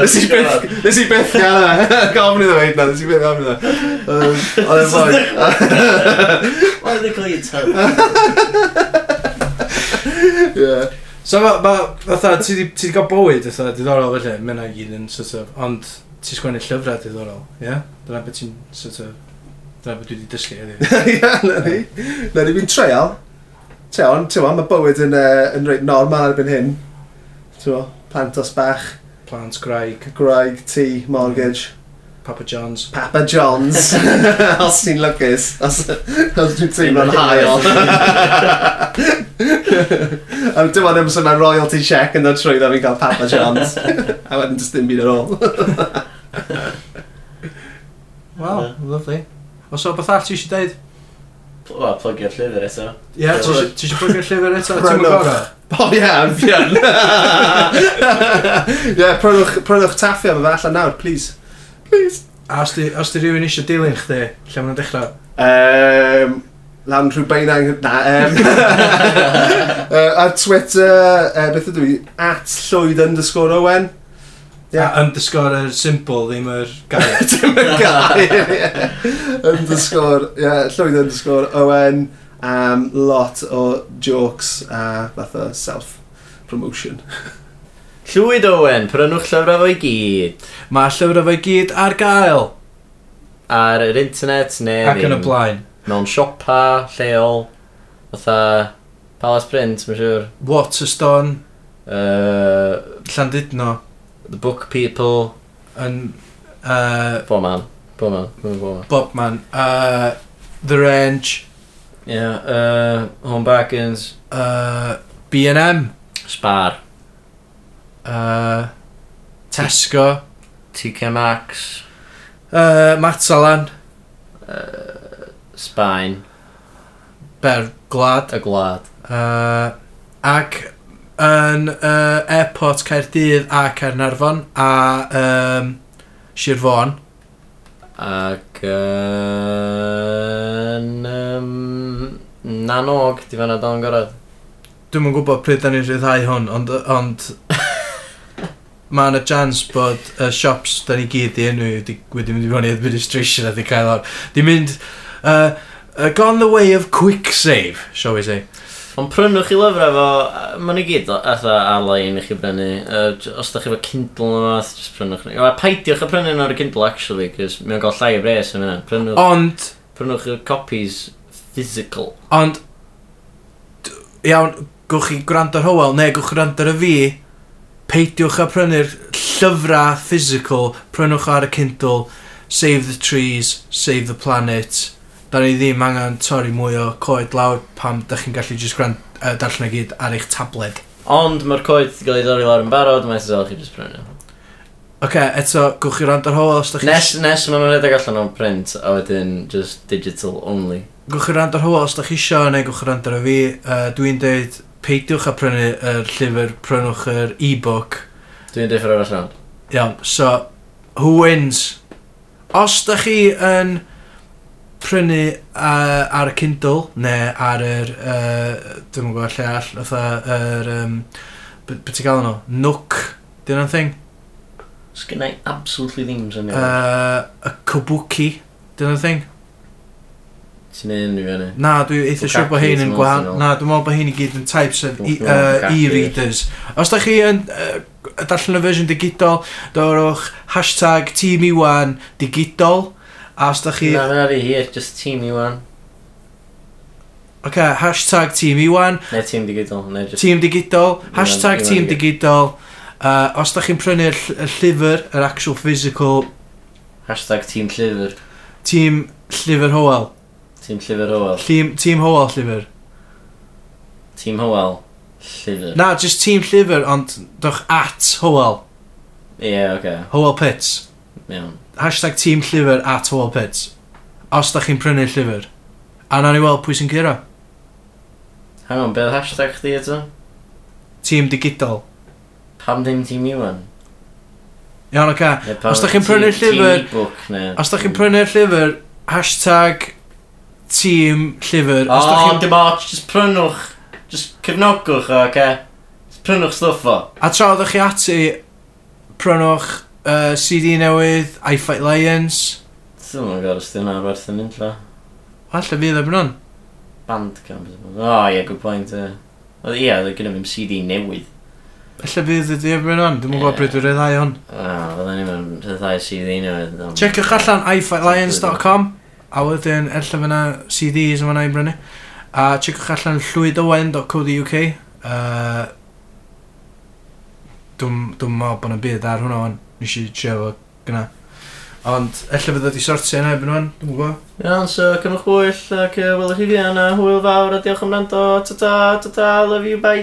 Nes i beth, nes i beth gael yna. Gofyn iddo fe, nes i beth gofyn iddo fe. Oedd e'n fwy. Why did they call you tubs? Yeah. So ma, ma, fatha, ti wedi cael bywyd, fatha, diddorol felly, mae yna gyd yn, sort of, ond ti'n sgwennu llyfrau diddorol, ie? Yeah? Dyna beth ti'n, sort of, Da dwi wedi dysgu hynny. Ia, na ni. Na ni, fi'n treial. Tewn, ti'n ma, mae bywyd yn, uh, yn reit normal erbyn hyn. Ti'n ma, plant os bach. Plant, graig. Graig, tŷ, mortgage. Mm. Papa John's. Papa John's. os ti'n lwcus. Os, os dwi'n teimlo'n hael. A dim ond ymwneud mae royalty check yn dod trwy dda fi'n cael Papa John's. A wedyn just dim byd ar ôl. Wow, lovely. Os o beth all ti eisiau deud? Wel, plygio'r llyfr eto. Ie, yeah, ti eisiau plygio'r llyfr eto? Ti'n gorau? O ie, yn fian. Ie, prynwch taffia fe allan nawr, please. Please. A os di, os di rhywun eisiau dilyn chdi, lle mae'n dechrau? Um, lan rhyw beinang... Na, um, uh, ar Twitter, uh, beth ydw i? At llwyd underscore Owen. Yeah. Underscore yr symbol, ddim yr gair. Dim y gair, ie. Underscore, ie, yeah, llwyd underscore Owen. Um, lot o jokes a uh, o self-promotion. Llwyd Owen, prynwch llyfrau fo'i gyd. Mae llyfrau fo'i gyd ar gael. Ar yr internet neu... Ac yn y blaen. Mewn siopa, lleol, fatha Palace Print, mae'n siŵr. Waterstone. Uh, Llandudno the book people. And, uh, Bob man. Bob man. Bob man. Man. Uh, the Range. Yeah, uh, Home Backins. Uh, B&M. Spar. Uh, Tesco. TK Maxx. Uh, Matalan. Uh, Spine Ber Glad. Y Glad. Uh, ag yn uh, airport Caerdydd a Caernarfon a um, Sir Fôn. Ac yn um, Nanog, di fanna don gorau. Dwi'm yn gwybod pryd da ni'n rhyddhau hwn, ond, ond mae yna chance bod y uh, shops da ni gyd i enw wedi wedi mynd i fyny administration a di cael o'r. Di mynd, uh, uh, gone the way of quick save, shall we say. Ond prynwch chi lyfrau fo, maen nhw gyd atho ar-lein i chi brynu. Uh, os da chi fo Kindle yma, just prynwch ni. Wel, paidiwch a prynu nhw ar y Kindle, actually, cos mae'n gael llai o bres yn fyna. Prynwch, Ond, prynwch chi'r copies physical. ond, d- iawn, gwch chi gwrando ar Howell, neu gwch chi gwrando ar y fi, peidiwch a prynu'r llyfrau physical, prynwch ar y Kindle, Save the Trees, Save the Planet, da ni ddim angen torri mwy o coed lawr pam da chi'n gallu just gwrand, uh, darllen y gyd ar eich tabled. Ond mae'r coed wedi cael ei dorri lawr yn barod, mae'n sy'n chi just prynu. Oce, okay, eto, gwch chi rand ar hol os da chi... Nes, nes maen nhw'n rhedeg allan o'n print, a wedyn just digital only. Gwch chi rand ar hol os da chi isio, neu gwch chi rand ar y fi. Uh, Dwi'n deud, peidiwch a prynu er llyfr, prynwch yr e-book. Dwi'n deud ffordd arall rand. Iawn, so, who wins? Os da chi yn prynu uh, ar y Kindle, neu ar yr, uh, dwi'n gwybod lle all, fatha, yr, um, beth ti'n gael nhw? Nook, di hwnna'n thing? Sgynnau absolutely ddim syniad. Uh, y Kabuki, di hwnna'n thing? Ti'n neud unrhyw fyny? Na, dwi eitha siwr bod hyn yn gwahanol. Na, dwi'n meddwl bod hyn i gyd yn types yn e-readers. Os da chi yn uh, darllen y fersiwn digidol, dorwch hashtag Team Iwan digidol A os da chi... Na, mae'n rhi hir, just Team i wan. Ok, hashtag Team Iwan. Ne, Team Digidol. Ne, just... Team Digidol. Hashtag Team Digidol. Uh, os da chi'n prynu'r llyfr, yr actual physical... Hashtag Team Llyfr. Team Llyfr Hoel. Team Llyfr Hoel. Team, team Hoel Llyfr. Team Hoel. Llyfr. Na, just Team Llyfr, ond dwch at Hoel. Ie, yeah, oce. Okay. Hoel Pits. Iawn. Yeah hashtag team llyfr at Wallpits. Os da chi'n prynu llyfr. A na ni weld pwy sy'n cyrra. Hang on, beth hashtag chdi eto? Tîm digidol. Pam ddim tîm iwan? Iawn, oce. Os da chi'n prynu'r llyfr... Os da chi'n prynu'r llyfr, hashtag tîm llyfr... O, oh, dim ots, just prynwch. Just cefnogwch, oce. Okay? Prynwch stwff o. A tra oeddech chi ati, prynwch uh, CD newydd, I Fight Lions. Dwi'n mwyn gwrs dyn nhw'n werth yn intro. Alla fydd e yn. Bandcamp. O, oh, ie, yeah, good point. Ie, uh, yeah, dwi'n gyda fi'n CD newydd. Alla fi ddim yn hwn, dwi'n mwyn gwybod bryd o'r rhyddau hwn. O, fydden ni'n mynd rhyddau CD newydd. Checiwch allan iFightLions.com a wedyn ella fyna CDs yma yma'n i brynu. A checiwch allan llwydowen.co.uk uh, dwi'n meddwl bod yna byd ar hwnna o'n. Nes i trio fo gyna. Ond, ella fydd wedi sortio yna ebyn o'n, dwi'n gwybod. Iawn, so cymwch bwyll ac uh, welwch chi fi yna. Hwyl fawr a diolch am rando. Ta-ta, ta-ta, love you, bye.